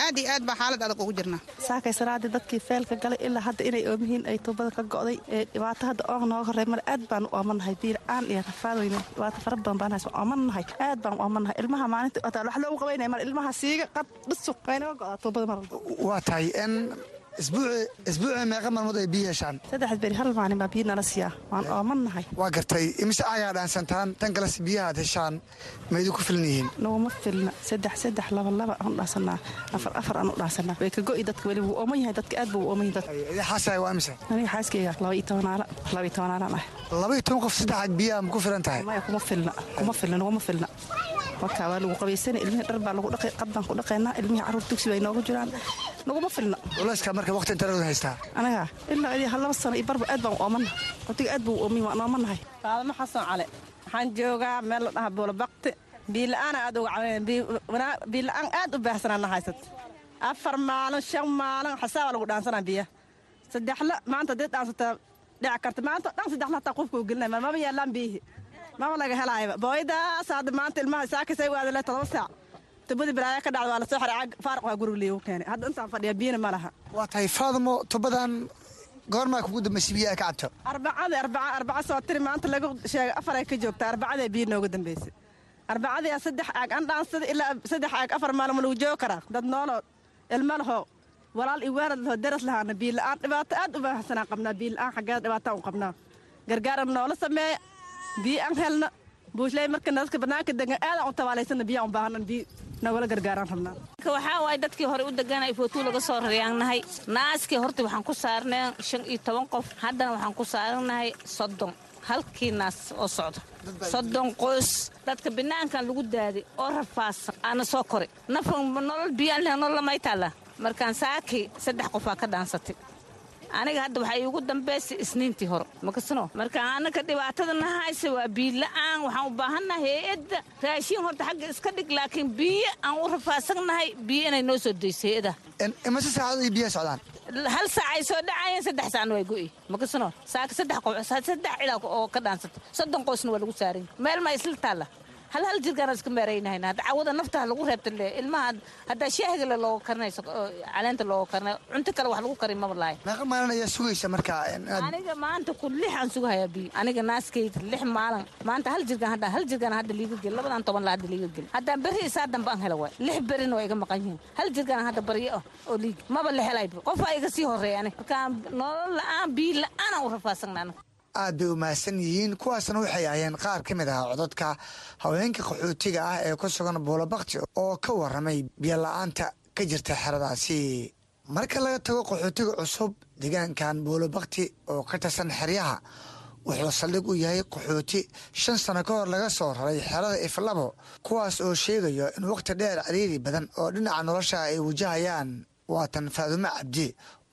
aad iyo aad baa xaalad adag ugu jirnaa saakay dadkii feelka galay ilaa hadda inay oomihiin ay tuubada ka go'day ee dhibaato hadda oog nooga horrey male aad baan u oomanahay biir-aan iyo rafaadweyne dhibaato fara badan baan haysa oomanahay aad baan u oomanahay ilmaha maalinta otaa wax loogu qabaynaya mar ilmaha siiga qad dhusuq way naga go'daa tuubada mar waa tahay n isbuuci isbuuci meeqa maalmood ay biyo heshaan saddex beri hal maalin baa biyo nala siiyaa waan oomanahay waa gartay imise aagaa dhaansantaan tan kales biyaha aad heshaan ma idinku filan yihiin naguma filna saddex saddex laba laba aan u dhaansanaa afar afar aan u dhaansanaa way ka go'i dadka weli wuu ooman yahay dadka aad buu ooman yahay dadka xaaskaaga waa imise aniga xaaskayga laba iyo tobanaala laba iyo tobanaalaan ah laba iyo toban qof saddex caag biyaha ma ku filan tahay maya kuma filna kuma filna naguma filna marka waa lagu qabaysana ilmihii dhar baa lagu dhaqay qad baan ku dhaqaynaa ilmihii carruur dugsi bay noogu jiraan. Naguma filna. Culayska marka waqti intarood haystaa? Anaga ilaa idii hal laba sano iyo barba aad baan u oomanahay qotiga aad buu u oomin waan oomanahay faadamo xasan cale. Waxaan joogaa meel la dhaha buulabakti biila-aana aad uga cabanayna biila-aan aad u baahsanaana haysat. Afar maalin shan maalin xasaaba lagu dhaansanaa biya. Saddexla maanta haddii dhaansataa dhici karta. Maanta dhan saddexla hataa qofka u gelinaya mama yaalaan biyihi mama laga helaayaba booyadaas hadda maanta ilmaha saakasay waadale todoba saac. Tubadii balaaya ka dhacda waa la soo xaray caag faaruq waa guriga liigu keenay. Hadda intaan fadhiya biyina ma laha. Waa tahay faadmo tubadan goormaa kugu dambaysay biyaha ka cabto arbacada arbaca arbaca soo tiri maanta lagu sheegay afaray ka joogta arbacadee biyo nooga dambaysay arbacadii saddex caag an dhaansada ilaa saddex caag afar maalin ma lagu joogi karaa? Dad nooloo ilmo lahoo walaal iyo waarad lahoo daras lahaana biyo la'aan dhibaato aad u baahsanaan qabnaa biyo la'aan xaggeeda dhibaataan u qabnaa. Gargaaran noola sameeya biyo aan helna buushley marka dadka bannaanka degan aadaan u tabaalaysana biyo aan baahanan biyo nogala gargaaraan rabnaa waxaa waaye dadkii hore u deganay footuu laga soo raryaannahay naaskii horta waxaan ku saarnay shan iyo toban qof haddana waxaan ku saaranahay soddon halkii naas oo socdo soddon qoys dadka banaankan lagu daaday oo rafaadsan aana soo koray nafan nolol biyaan leh nolol lamay taalla markaan saakii saddex qofaa ka dhaansatay aniga hadda waxaa iigu dambaysay isniintii hore makasno marka anaka dhibaatada nahayse waa biila'aan waxaan u baahannahay hay'adda raashiin horta xagga iska dhig laakiin biyo aan u rafaadsannahay biyo inay noo soo dayso hay'ada imase saacadood iyo biyaha socdaan? Hal saacay soo dhacayeen saddex saacna waa go'i makasno saaka saddex qof saddex cilaa oo ka dhaansata soddon qoysna waa lagu saaray. Meel ma isla taalla hal hal jirkaan iska meeraynahayna hadda cawada naftaha lagu reebta le ilmaha haddaa shaahigale looga karinayso caleenta looga karinayo cunto kale wax lagu karin maba lahay meeqa maalin ayaa sugaysa marka aniga maanta ku lix aan sugahayaa biyo aniga naaskayda lix maalin maanta hal jirkaan hadda hal jirkaan hadda liiga gel labadan toban la hadda liiga gel. Haddaan berri isaa dambe aan hela waay. Lix berrina waa iga maqan yihiin. Hal jirkaan hadda baryo ah oo liig maba la helayba qofaa iga sii horreeya ani markaan nolol la'aan biyo la'aan aan u rafaadsanna aniga aad bay u mahadsan yihiin. Kuwaasna waxay ahayeen qaar ka mid ah cododka haweenka qaxootiga ah ee ku sugan buulabakti oo ka waramay biyola'aanta ka jirta xeradaasi. Marka laga tago qaxootiga cusub deegaankan buulabakti oo ka tirsan xeryaha wuxuu saldhig u yahay qaxooti shan sano ka hor laga soo raray xerada iflabo kuwaas oo sheegayo in wakhti dheer cariiri badan oo dhinaca nolosha ay wajahayaan. Waatan faadumo cabdi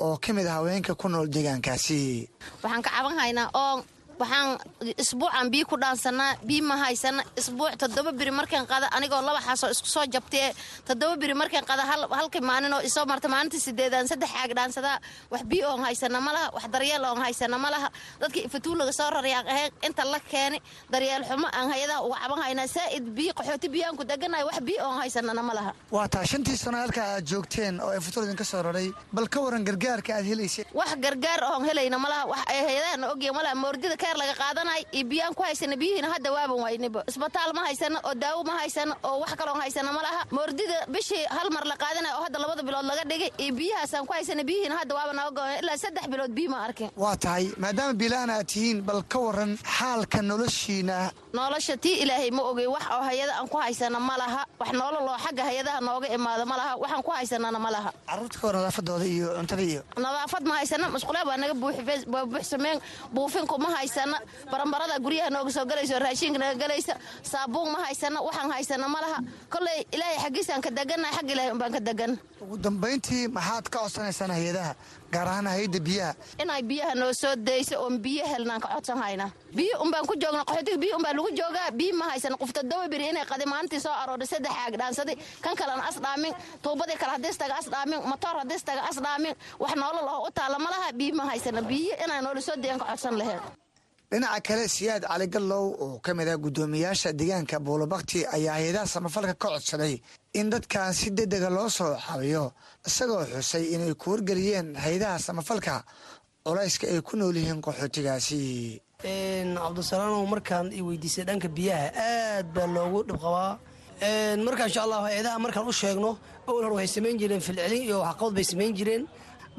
oo ka mid ah haweenka ku nool deegaankaasi. Waxaan ka caban haynaa oo waxaan isbuucan biyo ku dhaansanaa biyo ma haysana isbuuc toddoba biri markaan qada anigoo laba xaasoo isku soo jabtee toddoba biri markaan qada halkii maalinoo isoo marta maalintii sideedaan saddex caag dhaansadaa wax biyo oon haysana ma laha wax daryeel oon haysana ma laha. Dadkii ifatuu laga soo rarayaan ahayn inta la keeni daryeel xumo aan hayadaha uga caban haynaa saa'id biyo qaxooti biyaan ku deganayo wax biyo oon haysanana ma laha. Waa taa shantii sano halka aad joogteen oo ifatuu idinka soo raray bal ka waran gargaarka aad helayseen wax gargaar oon helayna ma laha wax ay hayadaha ogya ma laha moordida laga qaadanay iyo biyaan ku haysana biyihiina hadda waaban wayniba isbitaal ma haysano oo daawo ma haysano oo wax kaloon haysana ma laha. Moordida bishii hal mar la qaadanay oo hadda labada bilood laga dhigay iyo biyahaasaan ku haysana biyihiina hadda waaba goona ilaa saddex bilood biyo ma arkin. Waa tahay maadaama biilaan aad tihiin bal ka waran xaalka noloshiina. Nolosha tii ilaahay ma ogey wax oo hayada aan ku haysana ma laha. Wax nololoo xagga hayadaha nooga imaado ma laha. Waxaan ku haysanana ma laha. Caruurta nadaafadooda iyo cuntada iyo nadaafad ma haysana masquulaa baa naga buuxsameen buufinku ma haysana? Barambarada guryaha nooga soo galayso raashinka naga galaysa saabuun ma haysana waxaan haysana ma laha. Koley ilaahay xaggiisaan ka degannahay xagga ilahay unbaan ka degan ugu dambayntii maxaad ka codsanaysaan hay'adaha gaar ahaan hay'adda biyaha? Inay biyaha noo soo dayso oon biyo helnaan ka codsan hayna biyo unbaan ku joogna qaxootiga biyo unbaan lagu joogaa biyo ma haysana. Qof toddoba biri inay qadi maalintii soo aroodhay saddex caag dhaansadi. Kan kalena as dhaamin tuubadii kale haddiis taga as dhaamin motoor haddiis taga as dhaamin wax noola laho u taalla ma laha. Biyo ma haysana biyo inay noola soo dayan ka codsan laheed dhinaca kale siyaad cali gallow oo ka mid ah guddoomiyaasha deegaanka buulabakti ayaa hay'adaha samafalka ka codsaday in dadkan si degdega loo soo xabiyo isagoo xusay inay ku wargeliyeen hay'adaha samafalka culayska ay ku nool yihiin qaxootigaasi. Cabdisalaanow markaan i weydiisay dhanka biyaha aad baa loogu dhib qabaa. Marka insha allah hay'adaha markaan u sheegno awal hor waxay samayn jireen filcelin iyo waxqabad bay samayn jireen.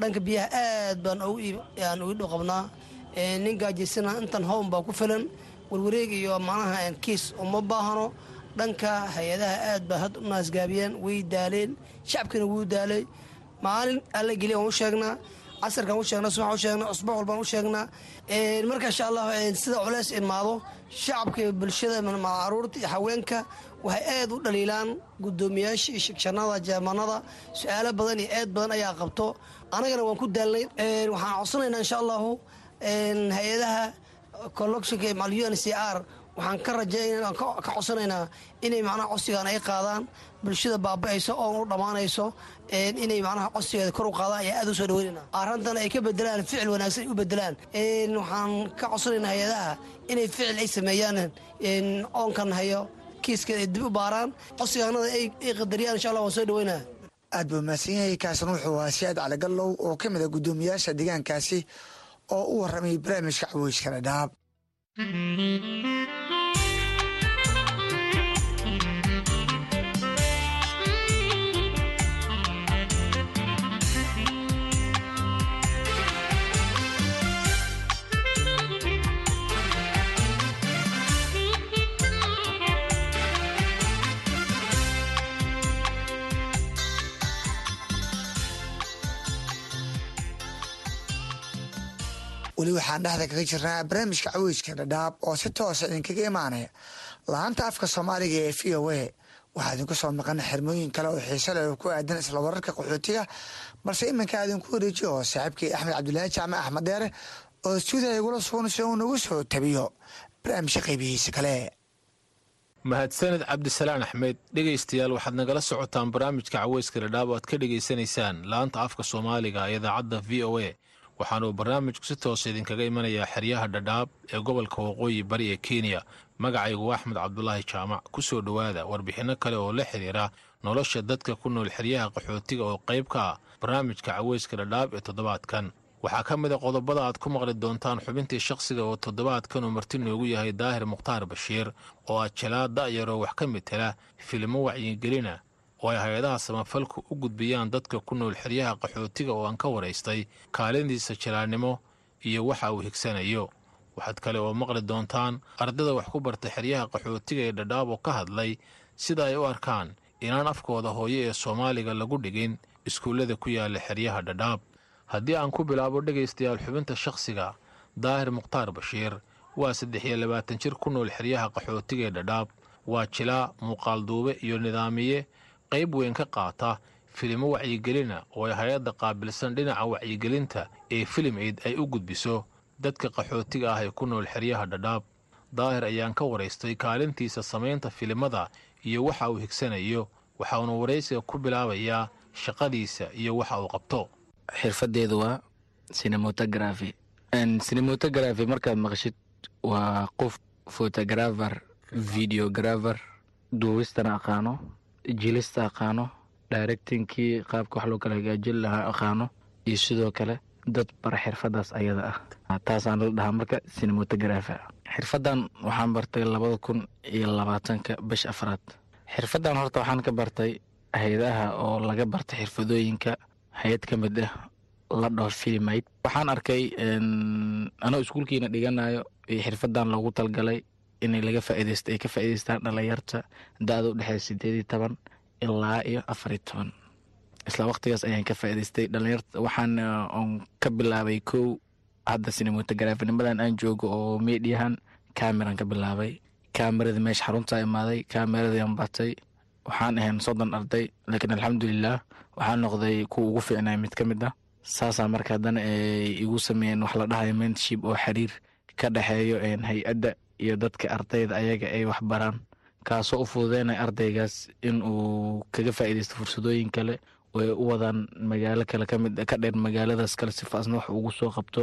Dhanka biyaha aad baan aan ugu dhib qabnaa nin gaajaysana intan hown baa ku filan. Warwareeg iyo macnaha kiis uma baahano dhanka hay'adaha aad baa had u naasgaabiyeen way daaleen. Shacabkina wuu daalay. Maalin alla geliya waan u sheegnaa. Casarkaan u sheegnaa subaxaan u sheegnaa usbuuc walbaan u sheegnaa. Marka insha allah sida culeys imaado shacabka bulshada carruurta iyo haweenka waxay aad u dhaliilaan. Guddoomiyaasha iyo shigshanada jeemanada su'aalo badan iyo aad badan ayaa qabto. Anagana waan ku daalnay. Waxaan codsanaynaa insha allahu hay'adaha collectionka mal u n c r waxaan ka rajaynaa ka codsanaynaa inay macnaha codsigan ay qaadaan bulshada baaba'ayso oon u dhammaanayso inay macnaha codsigeeda kor u qaadaan ayaa aad u soo dhaweynayna arrintan ay ka bedelaan ficil wanaagsan ay u bedelaan waxaan ka codsanaynaa hay'adaha inay ficil ay sameeyaan oonkan hayo kiiskeeda ay dib u baaraan. Codsigaanada ay qadariyaan insha allah waan soo dhaweynaa aad buu mahadsan yahay kaasna wuxuu ahaa siyaad caligallow oo ka mid a guddoomiyaasha deegaankaasi oo u warramay barnaamijka caweyska dhadhaab weli waxaan dhexda kaga jirnaa barnaamijka caweyska dhadhaab oo si toosa idinkaga imaanaya. Laanta afka soomaaliga ee v o a waxaa idinku soo maqan xirmooyin kale oo xiise leh oo ku aadan isla wararka qaxootiga balse iminka idinku wareejiyo oo saaxiibkii axmed cabdulaahi jaamac axmed deere oo stuudiya igula sugnayso uu nagu soo tabiyo barnaamijka qaybihiisa kale. Mahadsaned cabdisalaan axmed dhegaystayaal waxaad nagala socotaan barnaamijka caweyska dhadhaab oo aad ka dhegaysanaysaan laanta afka soomaaliga ee idaacadda v o a waxaanuu barnaamijku si toosa idinkaga imanayaa xeryaha dhadhaab ee gobolka waqooyi bari ee kenya. Magacaygu axmed cabdulaahi jaamac ku soo dhowaada warbixinno kale oo la xidhiira nolosha dadka ku nool xeryaha qaxootiga oo qayb ka ah barnaamijka caweyska dhadhaab ee toddobaadkan. Waxaa ka mid a qodobada aad ku maqli doontaan xubintii shakhsiga oo toddobaadkan uu marti noogu yahay daahir mukhtaar bashiir oo ah jalaa da'yaroo wax ka mitela filimo wacyigelina oo ay hay'adaha samafalku u gudbiyaan dadka ku nool xeryaha qaxootiga oo aan ka waraystay kaalindiisa jalaannimo iyo waxa uu higsanayo. Waxaad kale oo maqli doontaan ardada wax ku barta xeryaha qaxootiga ee dhadhaab oo ka hadlay sida ay u arkaan inaan afkooda hooyo ee soomaaliga lagu dhigin iskuullada ku yaalla xeryaha dhadhaab. Haddii aan ku bilaabo dhegaystayaal xubinta shakhsiga daahir mukhtaar bashiir waa saddex iyo labaatan jir ku nool xeryaha qaxootiga ee dhadhaab. Waa jilaa muuqaalduube iyo nidaamiye qayb weyn ka qaata filimo wacyigelina oo ay hay'adda qaabilsan dhinaca wacyigelinta ee filim eid ay u gudbiso. Dadka qaxootiga ah ee ku nool xeryaha dhadhaab daahir ayaan ka waraystay kaalintiisa samaynta filimada iyo waxa uu higsanayo waxauna waraysiga ku bilaabayaa shaqadiisa iyo waxa uu qabto. Xirfadeedu waa cinematography. Cinematography markaad maqashid waa qof photographer videographer duubistana aqaano jilista aqaano directingkii qaabka wax loo kala hagaajin lahaa aqaano iyo sidoo kale dad bara xirfadaas ayada ah. Taasaan la dhahaa marka cinematography. Xirfadan waxaan bartay labada kun iyo labaatanka bish afraad xirfadan horta waxaan ka bartay hay'adaha oo laga barta xirfadooyinka hay'ad ka mid ah la dhaho filmaid waxaan arkay anoo iskuulkiina dhiganayo iyo xirfadan loogu talgalay inay laga faaideyst ay ka faa'idaystaan dhalinyarta da-da u dhexeeya sideed toban ilaa iyo afar toban. Isla waqtigaas ayaan ka faa'idaystay dhalinyarta waxaan on ka bilaabay kow hadda cinematografinimadan aan joogo oo mediahan cameran ka bilaabay camerada meesha xaruntaa imaaday cameradian batay waxaan ahayn soddon arday laakiin alxamdulilah waxaan noqday kuwa ugu fiicnay mid ka mid ah. Saasaa marka haddana ay igu sameeyeen wax la dhahayo mentorship oo xiriir ka dhexeeyo hay'adda iyo dadka ardayda ayaga ay wax baraan kaasoo u fududeynaya ardaygaas in uu kaga faa'iidaysto fursadooyin kale oo ay u wadaan magaalo kale ka mid ka dheer magaaladaas kale sifaasna wax ugu soo qabto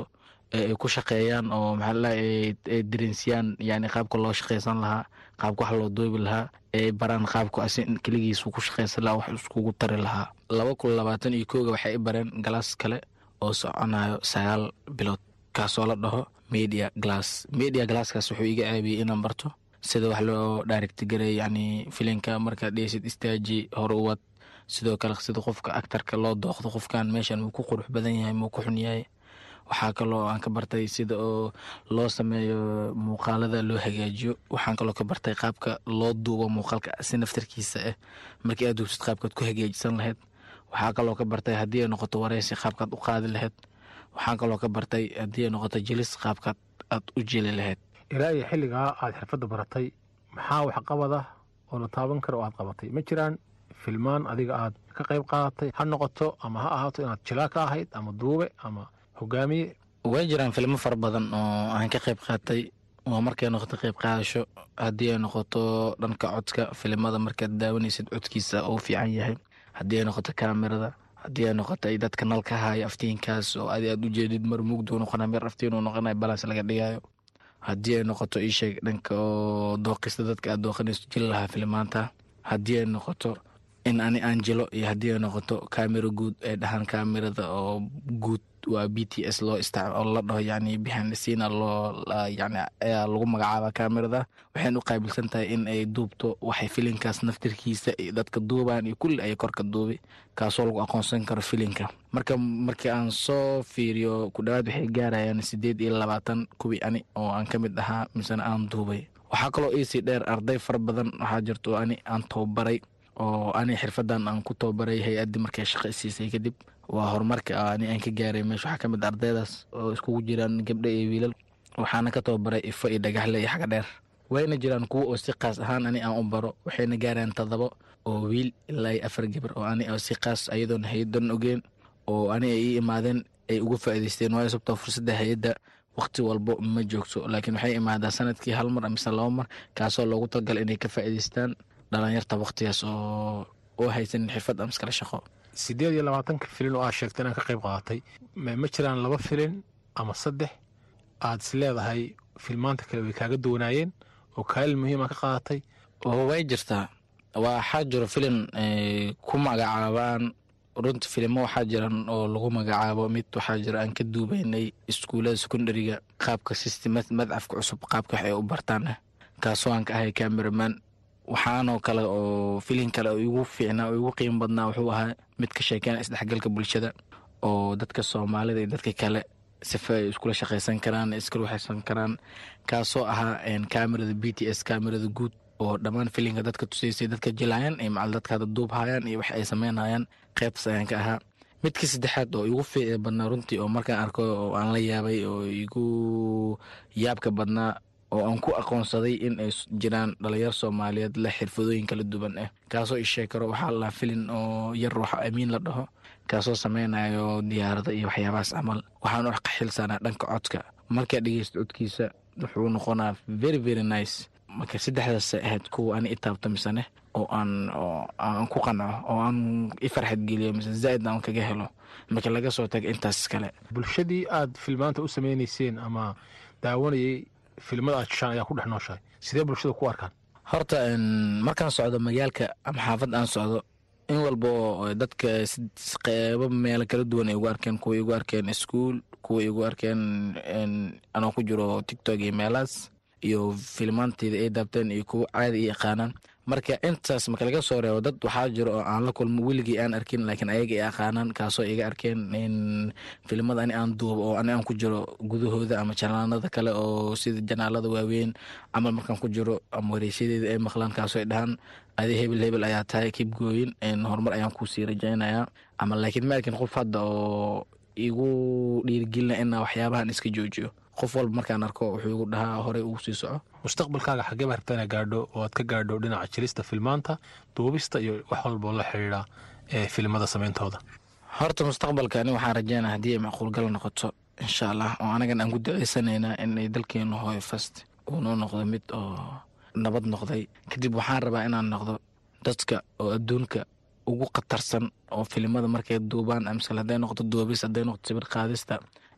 ay ku shaqeeyaan oo maxaa ay darinsiyaan yani qaabka loo shaqeysan lahaa qaabka wax loo duubi lahaa ay baraan qaabka asin keligiisu ku shaqeysan lahaa wax iskugu tari lahaa. Laba kun labaatan iyo kooga waxay i bareen galaas kale oo soconayo sagaal bilood kaasoo la dhaho media glass. Media glasskaas wuxuu iga caabiyey inaan barto sida wax loo dhaarigtigaray yani filinka markaad dheysid istaaji hore uwad sidoo kale sida qofka actarka loo dooqdo qofkan meeshan muu ku qurux badan yahay muu ku xun yahay. Waxaa kaloo aan ka bartay sida oo loo sameeyo muuqaalada loo hagaajiyo. Waxaan kaloo ka bartay qaabka loo duubo muuqaalka si naftarkiisa ah markii aad duubsid qaabkaad ku hagaajisan lahayd waxaa kaloo ka bartay haddii ay noqoto wareysi qaabkaad u qaadi lahayd waxaan kaloo ka bartay haddii ay noqoto jilis qaabkaad aad u jeli lahayd. Ilaa iyo xilligaa aad xirfadda baratay maxaa waxqabada oo la taaban kara oo aad qabatay? Ma jiraan filmaan adiga aad ka qayb qaadatay? Ha noqoto ama ha ahaato inaad jilaa ka ahayd ama duube ama hogaamiye? Way jiraan filmo fara badan oo aan ka qayb qaatay waa markay noqoto qeyb qaadasho haddii ay noqoto dhanka codka filimada markaad daawanaysid codkiisa uu fiican yahay. Haddii ay noqoto kaamirada haddii ay noqoto ay dadka nalka haayo aftiinkaas oo adi aad ujeedid mar mugduu noqona mir aftiinuu noqonay balans laga dhigayo haddii ay noqoto iisheeg dhanka oo dooqista dadka aad dooqanayso jili lahaa filimaanta haddii ay noqoto in ani aan jilo iyo haddii ay noqoto kaamira guud ay dhahaan kaamirada oo guud waa b t s loo la dhaho yani scene loo yani lagu magacaaba kaamirada waxayna u qaabilsan tahay in ay duubto waxay filinkaas naftirkiisa iyo dadka duubaan iyo kulli ay korka duubi kaasoo lagu aqoonsan karo filinka. Marka markii aan soo fiiriyo ku dhawaad waxay gaarayaan sideed iyo labaatan kuwii ani oo aan ka mid ahaa misena aan duubay. Waxaa kaloo iisii dheer arday fara badan waxaa jirto ani aan tababaray oo ani xirfadan aan ku tababaray hay'addii markay shaqo isiisay kadib waa horumarka ani aan ka gaaray meesha. Waxaa ka mid ardaydaas oo iskugu jiraan gabdho iyo wiilal. Waxaana ka tababaray ifo iyo dhagaxle iyo xaga dheer. Wayna jiraan kuwo oo si qaas ahaan ani aan u baro. Waxayna gaaraan todobo oo wiil ilaa iyo afar gabar oo ani oo si qaas ayadoon hay'adan ogeen oo ani ay ii imaadeen ay uga faa'iidaysteen. Waayo sababtoo fursadda hay'adda waqti walbo ma joogto. Laakiin waxay imaadaa sannadkii hal mar mise laba mar kaasoo loogu talagalay inay ka faa'iidaystaan dhalinyarta waqtigaas oo oo haysanin xirfad ama iskala shaqo sideed iyo labaatanka filin oo aad sheegtay inaan ka qayb qaadatay ma jiraan laba filin ama saddex aad is leedahay filmaanta kale way kaaga duwanaayeen oo kaalin muhiima ka qaadatay way jirtaa. Waxaa jiro filin ku magacaabaan runta filimo waxaa jiran oo lagu magacaabo mid waxaa jira aan ka duubaynay iskuullada secondariga qaabka system madcafka cusub qaabka wax ay u bartaan kaasoo aan ka ahay cameraman waxaanoo kale oo filin kale oo igu fiicnaa oo igu qiimo badnaa wuxuu ahaa mid ka sheekeena isdhexgalka bulshada oo dadka soomaalida iyo dadka kale sifa ay iskula shaqaysan karaan iskala waxaysan karaan kaasoo ahaa kamerada b t s kamerada guud oo dhammaan filinka dadka tusaysay dadka jilayaan iyo macal dadka hadda duubhayaan iyo wax ay sameynayaan qeybtas ayaan ka ahaa. Midkii saddexaad oo igu fiici badnaa runtii oo markaan arko oo aan la yaabay oo igu yaabka badnaa oo aan ku aqoonsaday in ay jiraan dhalinyar soomaaliyeed leh xirfadooyin kala duwan ah kaasoo ishee karo waxaa la filin oo yar waxa amiin la dhaho kaasoo sameynayo diyaarada iyo waxyaabahaas camal. Waxaan wax ka xilsaanaa dhanka codka. Markaa dhegeysta codkiisa wuxuu noqonaa very very nice. Marka saddexdaas ahayd kuwa ani itaabta misane oo aan aan ku qanco oo aan i farxad geliyo mise zaaid aan kaga helo marka laga soo taga intaas kale bulshadii aad filmaanta u sameynayseen ama daawanayay filmada aad jishaan ayaa ku dhex nooshahay. Sidee bulshada ku arkaan? Horta markaan socdo magaalka ama xaafad aan socdo in walba oo dadka qeybo meelo kala duwan ay igu arkeen kuwa igu arkeen iskuol kuwa igu arkeen anoo ku jiro tictok iyo meelahaas iyo filmaanteyda ay daabteen iyo kuwa caadi i yaqaanaan marka intaas marka laga soo reebo dad waxaa jiro oo aan la kulmo weligii aan arkin laakiin ayaga i aqaanaan kaasoo iga arkeen filimada ani aan duubo oo ani aan ku jiro gudahooda ama janaanada kale oo sida janaalada waaweyn camal markaan ku jiro ama wareysyadeeda ay maqlaan kaasoo ay dhahaan adi hebel hebel ayaa tahay kibgooyin horumar ayaan ku sii rajaynayaa. Ama laakiin ma arkin qof hadda oo igu dhiirigelina inaa waxyaabahan iska joojiyo. Qof walba markaan arko wuxuu igu dhahaa horey ugu sii soco mustaqbalkaaga xagee baa rabtaa inaa gaadho oo aad ka gaadho dhinaca jirista filmaanta duubista iyo wax walboo la xidhiidha ee filimada sameyntooda horta mustaqbalka ani waxaan rajeynaa haddii ay macquulgal noqoto insha allah oo anagan aan ku duceysanaynaa inay dalkeenu hooyo fast uu noo noqdo mid oo nabad noqday. Kadib waxaan rabaa inaan noqdo dadka oo adduunka ugu khatarsan oo filimada markay duubaan amsal hadday noqoto duubis hadday noqoto sawir qaadista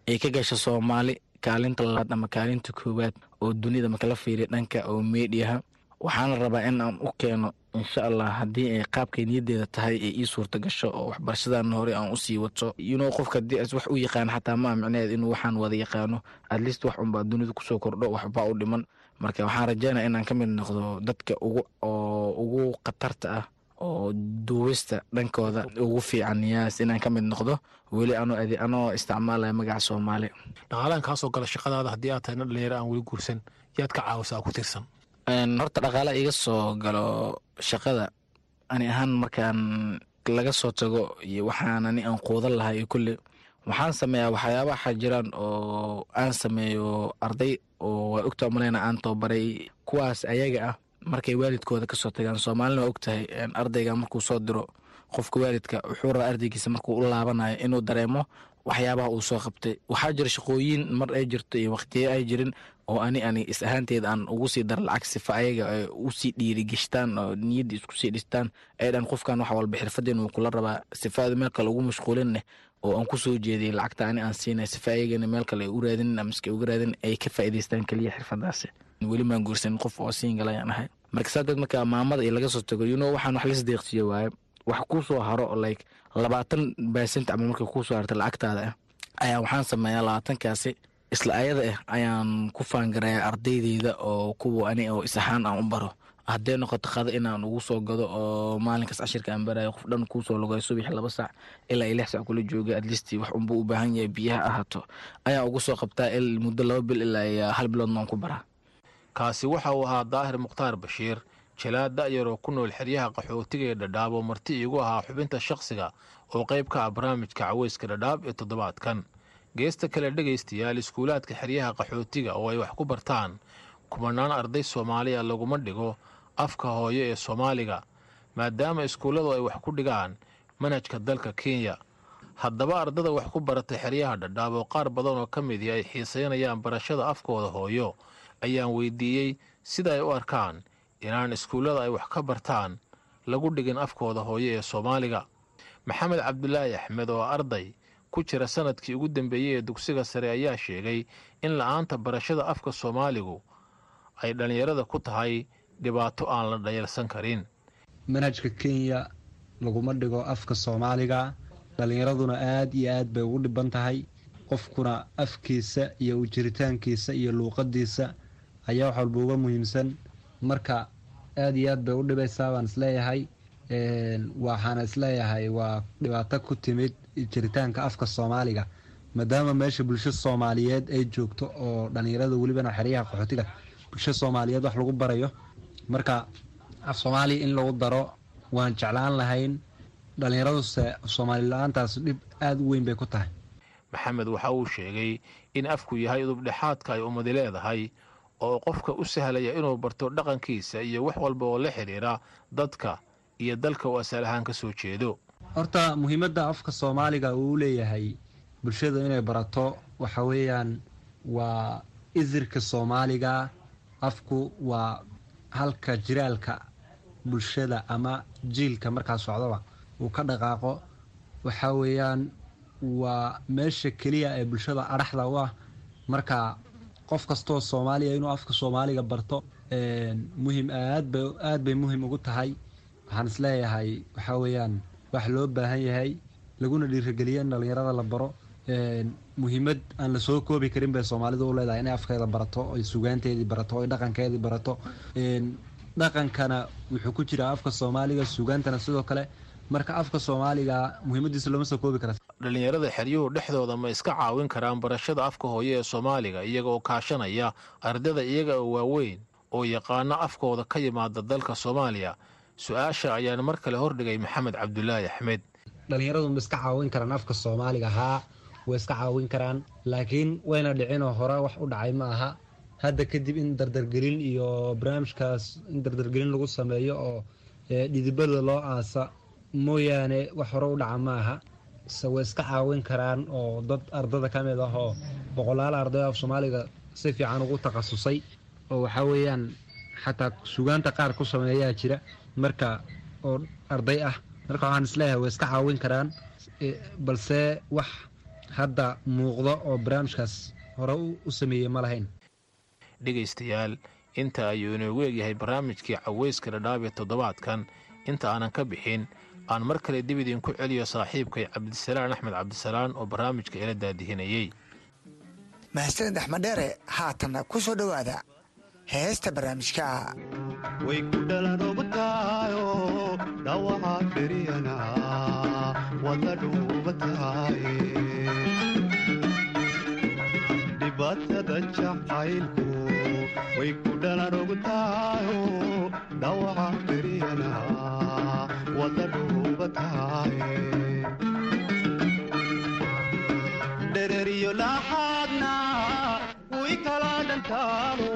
ay ka gasho soomaali kaalinta labaad ama kaalinta koowaad oo dunida marka la fiiriya dhanka oo meediyaha. Waxaana rabaa in aan u keeno insha allah haddii ay qaabkay niyadeeda tahay ay ii suurta gasho oo waxbarashadan hore aan u sii wato. Inuu qofka haddii wax u yaqaan xataa maa micneheed inuu waxaan wada yaqaano at least wax unbaa dunida ku soo kordho waxbaa u dhiman. Marka waxaan rajeynaya inaan ka mid noqdo dadka ugu oo ugu khatarta ah oo duubista dhankooda ugu fiican yaas inaan ka mid noqdo. Weli anoo isticmaalaya magaca soomaali. Dhaqaalahan kaasoo gala shaqadaada haddii aad tahay na dhalinyaro aan weli guursan yaad ka caawisaa ku tirsan. Horta dhaqaala iga soo galo shaqada. Ani ahaan markaan laga soo tago iyo waxaan ani aan quudan lahaa iyo kulli waxaan sameeyaa waxyaaba waxaa jiraan oo aan sameeyo arday oo waa ogta maleyna aan tababaray. Kuwaas ayaga ah markay waalidkooda ka soo tagaan soomaalina waa ogtahay ardayga markuu soo diro qofka waalidka wuxuu rabaa ardaygiisa markuu u laabanayo inuu dareemo waxyaabaha uu soo qabtay. Waxaa jira shaqooyin mar ay jirto iyo waqtiye ay jirin oo ani ani is ahaanteeda aan ugu sii daro lacag sifa ayaga ay u sii dhiirigeshtaan oo niyadda isku sii dhistaan. Ay dhan qofkan wax walba xirfadeen wuu kula rabaa sifaada meel kale ugu mashquulinne oo aan ku soo jeediyay lacagta ani aan siinay sifa ayagana meel kale ay u raadinin ama iska uga raadin ay ka faa'iidaystaan keliya xirfadaasi weli maan guursanin qof oo singal ayaan ahay. Marka saa darteed marka maamada iyo laga soo tago you know waxaan wax lis deeqsiyo waaye. Wax kuu haro like labaatan baasent ama marka kuu harta lacagtaada ah ayaa waxaan sameeyaa labaatankaasi. Isla ayada ah ayaan ku faangarayaa ardaydeyda oo kuwa ani oo is ahaan aan u baro. Haddee noqoto qada inaan ugu soo gado oo maalinkaas cashirka aan barayo qof dhan kuusoo logay subax laba saac ilaa iyo lix saac kula jooga atleast wax unbuu u baahan yahay biyaha ahaato. Ayaan ugu soo qabtaa muddo laba bil ilaa iyo hal biloodna aan ku baraa kaasi waxa uu ahaa daahir mukhtaar bashiir jalaad da'yar oo ku nool xeryaha qaxootiga ee dhadhaab oo marti iigu ahaa xubinta shakhsiga oo qayb ka ah barnaamijka caweyska dhadhaab ee toddobaadkan. Geesta kale dhegaystayaal iskuulaadka xeryaha qaxootiga oo ay wax ku bartaan kumanaan arday soomaaliya laguma dhigo afka hooyo ee soomaaliga maadaama iskuulladu ay wax ku dhigaan manhajka dalka kenya. Haddaba ardada wax ku baratay xeryaha dhadhaab oo qaar badan oo ka midii ay xiisaynayaan barashada afkooda hooyo ayaan weydiiyey sida ay u arkaan inaan iskuullada ay wax ka bartaan lagu dhigin afkooda hooyo ee soomaaliga. Maxamed cabdulaahi axmed oo arday ku jira sannadkii ugu dambeeyey ee dugsiga sare ayaa sheegay in la'aanta barashada afka soomaaligu ay dhallinyarada ku tahay dhibaato aan la dhayalsan karin. Manhajka kenya laguma dhigo afka soomaaliga. Dhallinyaraduna aad iyo aad bay ugu dhiban tahay. Qofkuna afkiisa iyo ujiritaankiisa iyo luuqadiisa ayaa wax walba uga muhiimsan. Marka aad iyo aad bay u dhibaysaa baan is leeyahay waxaana is leeyahay waa dhibaato ku timid jiritaanka afka soomaaliga. Maadaama meesha bulsho soomaaliyeed ay joogto oo dhallinyarada welibana xeryaha qaxootiga bulsho soomaaliyeed wax lagu barayo. Marka af soomaaliya in lagu daro waan jeclaan lahayn. Dhallinyaraduse soomaali la'aantaas dhib aada u weyn bay ku tahay. Maxamed waxa uu sheegay in afku yahay udubdhexaadka ay ummadi leedahay oo qofka u sahlaya inuu barto dhaqankiisa iyo wax walba oo la xidhiira dadka iyo dalka uu asal ahaan ka soo jeedo. Horta muhiimadda afka soomaaliga uu leeyahay bulshada inay barato waxa weeyaan waa isirka soomaaliga. Afku waa halka jiraalka bulshada ama jiilka markaa socdaba uu ka dhaqaaqo. Waxa weeyaan waa meesha keliya ee bulshada adhaxda u ah. Marka qof kastoo soomaaliya inuu afka soomaaliga barto muhiim aadba aad bay muhiim ugu tahay. Waxaan is leeyahay waxaa weeyaan wax loo baahan yahay laguna dhiirageliyo in dhallinyarada la baro. Muhiimad aan la soo koobi karin bay soomaalidu u leedahay inay afkeeda barato oy sugaanteedii barato oy dhaqankeedii barato. Dhaqankana wuxuu ku jiraa afka soomaaliga sugaantana sidoo kale marka afka soomaaliga muhiimadiisa looma soo koobi kara dhallinyarada xeryuhu dhexdooda ma iska caawin karaan barashada afka hooyo ee soomaaliga iyaga oo kaashanaya ardada iyaga oo waaweyn oo yaqaano afkooda ka yimaada dalka soomaaliya. Su'aasha ayaan mar kale hordhigay maxamed cabdulaahi axmed. Dhallinyaradu ma iska caawin karaan afka soomaaliga haa way iska caawin karaan. Laakiin wayna dhicinoo hore wax u dhacay ma aha. Hadda kadib in dardargelin iyo barnaamijkaas in dardargelin lagu sameeyo oo dhidibada loo aasa mooyaane wax hore u dhaca ma aha se way iska caawin karaan oo dad ardada ka mid ah oo boqolaal arday af soomaaliga si fiican ugu takhasusay. Oo waxaa weeyaan xataa sugaanta qaar ku sameeyaa jira marka oo arday ah marka waxaan is leeyahay way iska caawin karaan. Balse wax hadda muuqdo oo barnaamijkaas hore u sameeyey ma lahayn. Dhegaystayaal inta ayuu inoogu egyahay barnaamijkii caweyska dhadhaab ee toddobaadkan. Inta aanan ka bixin aan mar kale dib idinku celiyo saaxiibkay cabdisalaan axmed cabdisalaan oo barnaamijka ila daadihinayey mahadsanid axmed dheere haatanna ku soo dhowaada heesta barnaamijka. Way ku dhalanobtaayo dhawaca beriyana wada dhuubataaye dhibaatada jacaylku way ku dhalanobtaayo dhawaca beriyana wada dhuubataaye dhereriyo laaxaadna way kala dhantaalo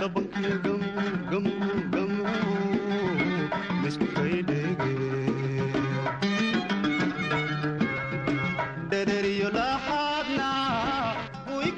dhabankiyo gamugamugamu misku kaydhege dhereriyo laaxaadna way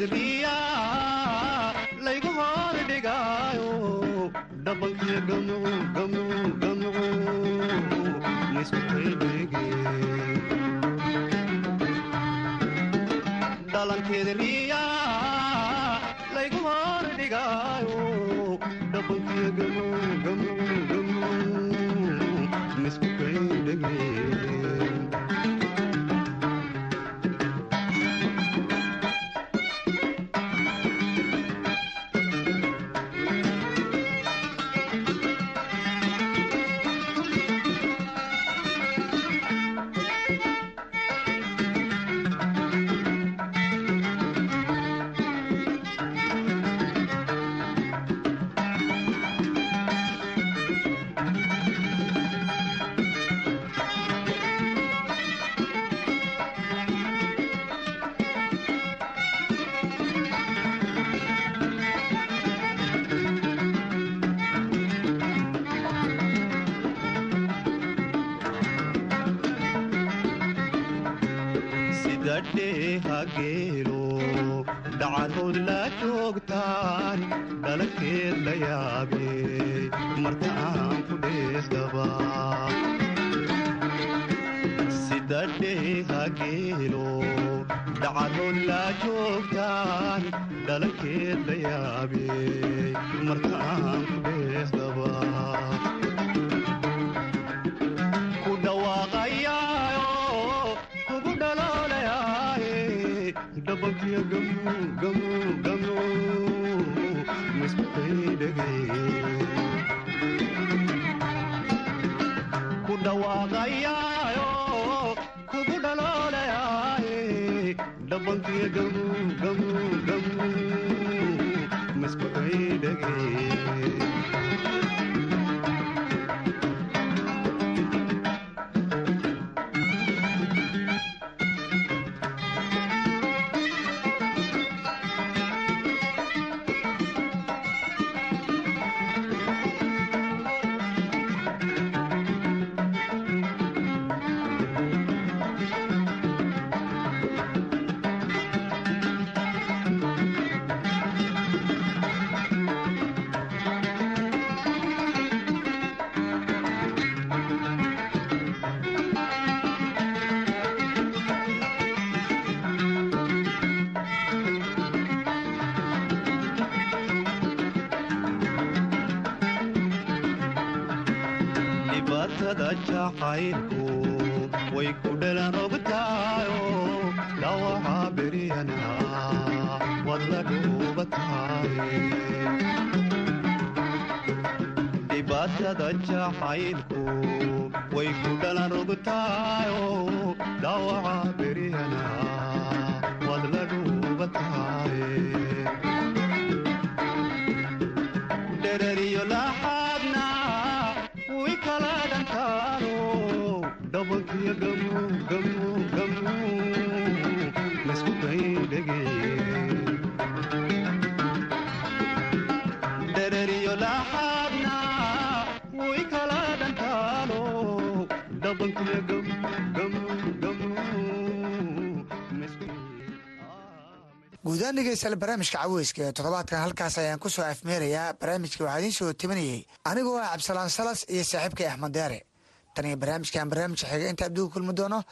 reermiya laygu hoor dhigaayo dhabanka dhalankeedamiya laygu hoor dhigaayo dhabanka eh, dhegeystayaal barnaamijka caweyska toddobaadkan halkaas ayaan ku soo afmeerayaa barnaamijka waxaa idiin soo timinayey anigoo ah cabdisalaan salas iyo saaxiibkay axmed deere tan iyo barnaamijkan barnaamijka xiga inta abdugu kulmi doono